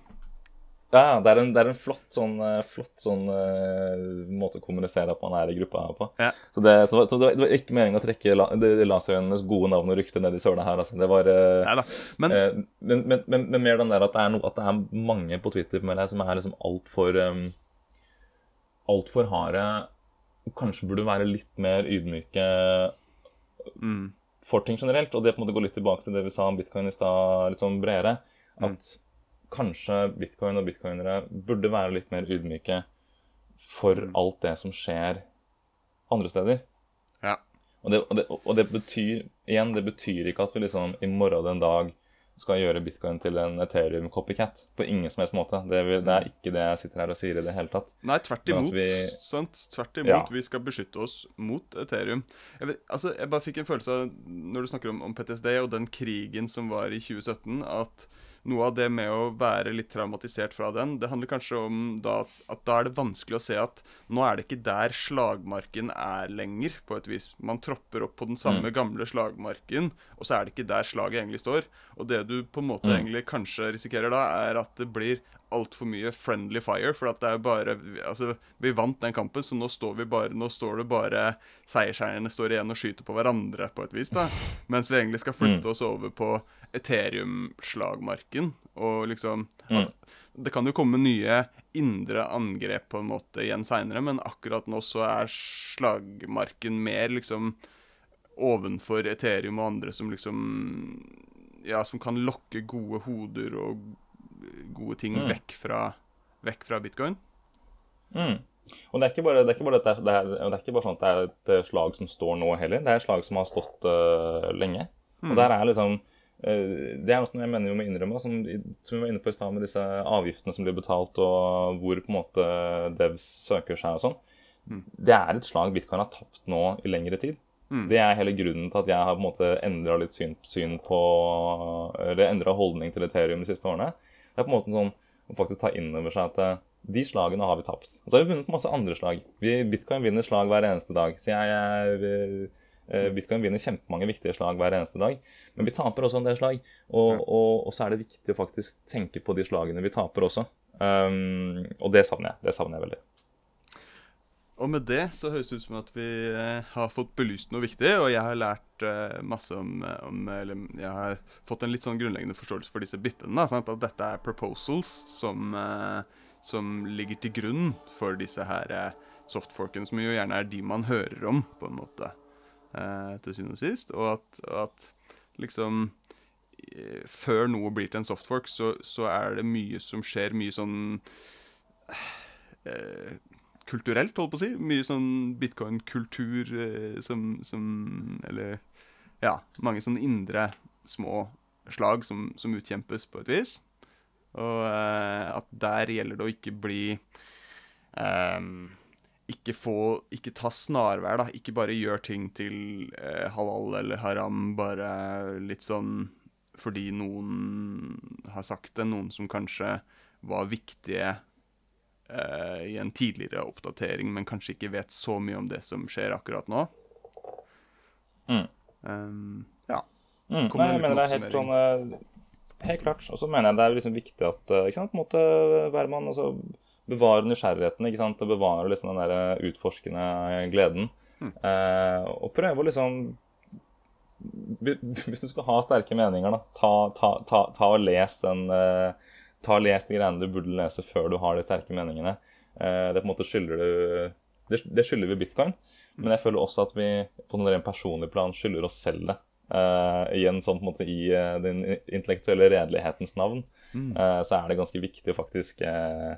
[SPEAKER 3] Ja, det er en, det er en flott sånn, eh, flott sånn eh, måte å kommunisere at man er i gruppa her på.
[SPEAKER 2] Ja.
[SPEAKER 3] Så, det, så, så det, var, ikke meningen å trekke la, laserøynenes gode navn og rykte ned i søla her. Altså. Det var
[SPEAKER 2] da. Men
[SPEAKER 3] men, men, men, men mer den der at det er, no, at det er mange på Twitter med deg som er liksom altfor um, Altfor harde. Kanskje burde være litt mer ydmyke
[SPEAKER 2] mm,
[SPEAKER 3] for ting generelt. Og det på en måte går litt tilbake til det vi sa om bitcoin i stad, litt sånn bredere. At kanskje bitcoin og bitcoinere burde være litt mer ydmyke for alt det som skjer andre steder.
[SPEAKER 2] ja.
[SPEAKER 3] Og det, og, det, og det betyr igjen, det betyr ikke at vi liksom i morgen den dag skal gjøre bitcoin til en Ethereum-copycat. På ingen som helst måte. Det, vil, det er ikke det jeg sitter her og sier i det hele tatt.
[SPEAKER 2] Nei, tvert imot.
[SPEAKER 3] vi-
[SPEAKER 2] sant? Tvert imot.
[SPEAKER 3] Ja.
[SPEAKER 2] Vi skal beskytte oss mot Ethereum. Jeg, vet, altså, jeg bare fikk en følelse av, når du snakker om, om PTSD og den krigen som var i 2017, at noe av det med å være litt traumatisert fra den, det handler kanskje om da at da er det vanskelig å se at nå er det ikke der slagmarken er lenger, på et vis. Man tropper opp på den samme gamle slagmarken, og så er det ikke der slaget egentlig står. Og det du på en måte egentlig kanskje risikerer da, er at det blir altfor mye friendly fire. For at det er bare Altså, vi vant den kampen, så nå står vi bare Nå står det bare Seierseierne står igjen og skyter på hverandre, på et vis, da. Mens vi egentlig skal flytte oss over på Ethereum-slagmarken. Og liksom at, Det kan jo komme nye indre angrep på en måte igjen seinere, men akkurat nå så er slagmarken mer liksom ovenfor Ethereum og andre som liksom Ja, som kan lokke gode hoder og gode ting
[SPEAKER 3] Mm.
[SPEAKER 2] vekk, fra, vekk fra bitcoin.
[SPEAKER 3] Mm. Og det er ikke bare, det er ikke bare, dette, det er, det er ikke bare sånn at det er et eh, slag som står nå heller. Det er et slag som har stått uh, lenge. Og der er liksom uh, Det er noe jeg mener vi må innrømme, som, som vi var inne på i stad med disse avgiftene som blir betalt, og hvor på en måte devs søker seg og sånn. Det er et slag bitcoin har tapt nå i lengre tid. Det er hele grunnen til at jeg har på en måte endra litt syn, syn på Eller endra holdning til Ethereum de siste årene. Det er på en måte sånn å faktisk ta inn over seg at eh, de slagene har vi tapt. Og så har vi vunnet masse andre slag. Vi, Bitcoin vinner slag hver eneste dag. Så jeg, jeg, eh, Bitcoin vinner kjempemange viktige slag hver eneste dag. Men vi taper også en del slag. Og, og, og så er det viktig å faktisk tenke på de slagene vi taper også. Um, og det savner jeg. Det savner jeg veldig.
[SPEAKER 2] Og med det så høres det ut som at vi eh, har fått belyst noe viktig, og jeg har lært eh, masse om, om Eller jeg har fått en litt sånn grunnleggende forståelse for disse bippene. Sant? At dette er proposals som, eh, som ligger til grunn for disse her eh, softforkene, som jo gjerne er de man hører om, på en måte, eh, til syvende og sist. Og at, at liksom eh, Før noe blir til en softfork, så, så er det mye som skjer, mye sånn eh, kulturelt, holdt på å si. Mye sånn bitcoin-kultur eh, som, som Eller ja, mange sånne indre små slag som, som utkjempes på et vis. Og eh, at der gjelder det å ikke bli eh, ikke få Ikke ta snarvær, da. Ikke bare gjør ting til eh, halal eller haram bare litt sånn fordi noen har sagt det. Noen som kanskje var viktige eh, i en tidligere oppdatering, men kanskje ikke vet så mye om det som skjer akkurat nå.
[SPEAKER 3] Mm.
[SPEAKER 2] Um, ja.
[SPEAKER 3] Mm, nei, jeg mener det er helt sånn eh, Helt klart. Og så mener jeg det er liksom viktig at eh, ikke sant, på en måte være mann altså, bevarer nysgjerrigheten ikke sant, Bevarer liksom den der utforskende gleden. Eh, og prøve å liksom Hvis du skal ha sterke meninger, da, ta, ta, ta, ta og les den eh, Ta og les de greiene du burde lese før du har de sterke meningene. Eh, det på en måte skylder du det, skylder vi bitcoin. Men jeg føler også at vi på en rent personlig plan skylder oss selv det. Uh, igjen sånn på en måte i uh, den intellektuelle redelighetens navn, eh, så er det ganske viktig å faktisk eh,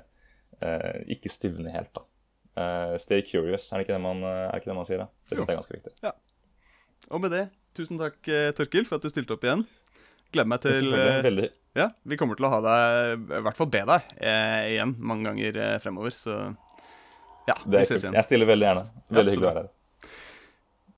[SPEAKER 3] eh, ikke stivne helt, da. Eh, stay curious, er det ikke det man, eh, det ikke det man sier? da? Det syns jeg er ganske viktig.
[SPEAKER 2] Og med det, tusen takk, eh, Torkil, for at du stilte opp igjen. Gleder meg til eh,
[SPEAKER 3] veldig,
[SPEAKER 2] Ja, vi kommer til å ha deg, i hvert fall be deg, eh, igjen mange ganger eh, fremover, så ja, vi ses igjen.
[SPEAKER 3] Jeg stiller veldig gjerne. Veldig
[SPEAKER 2] ja,
[SPEAKER 3] hyggelig å være her.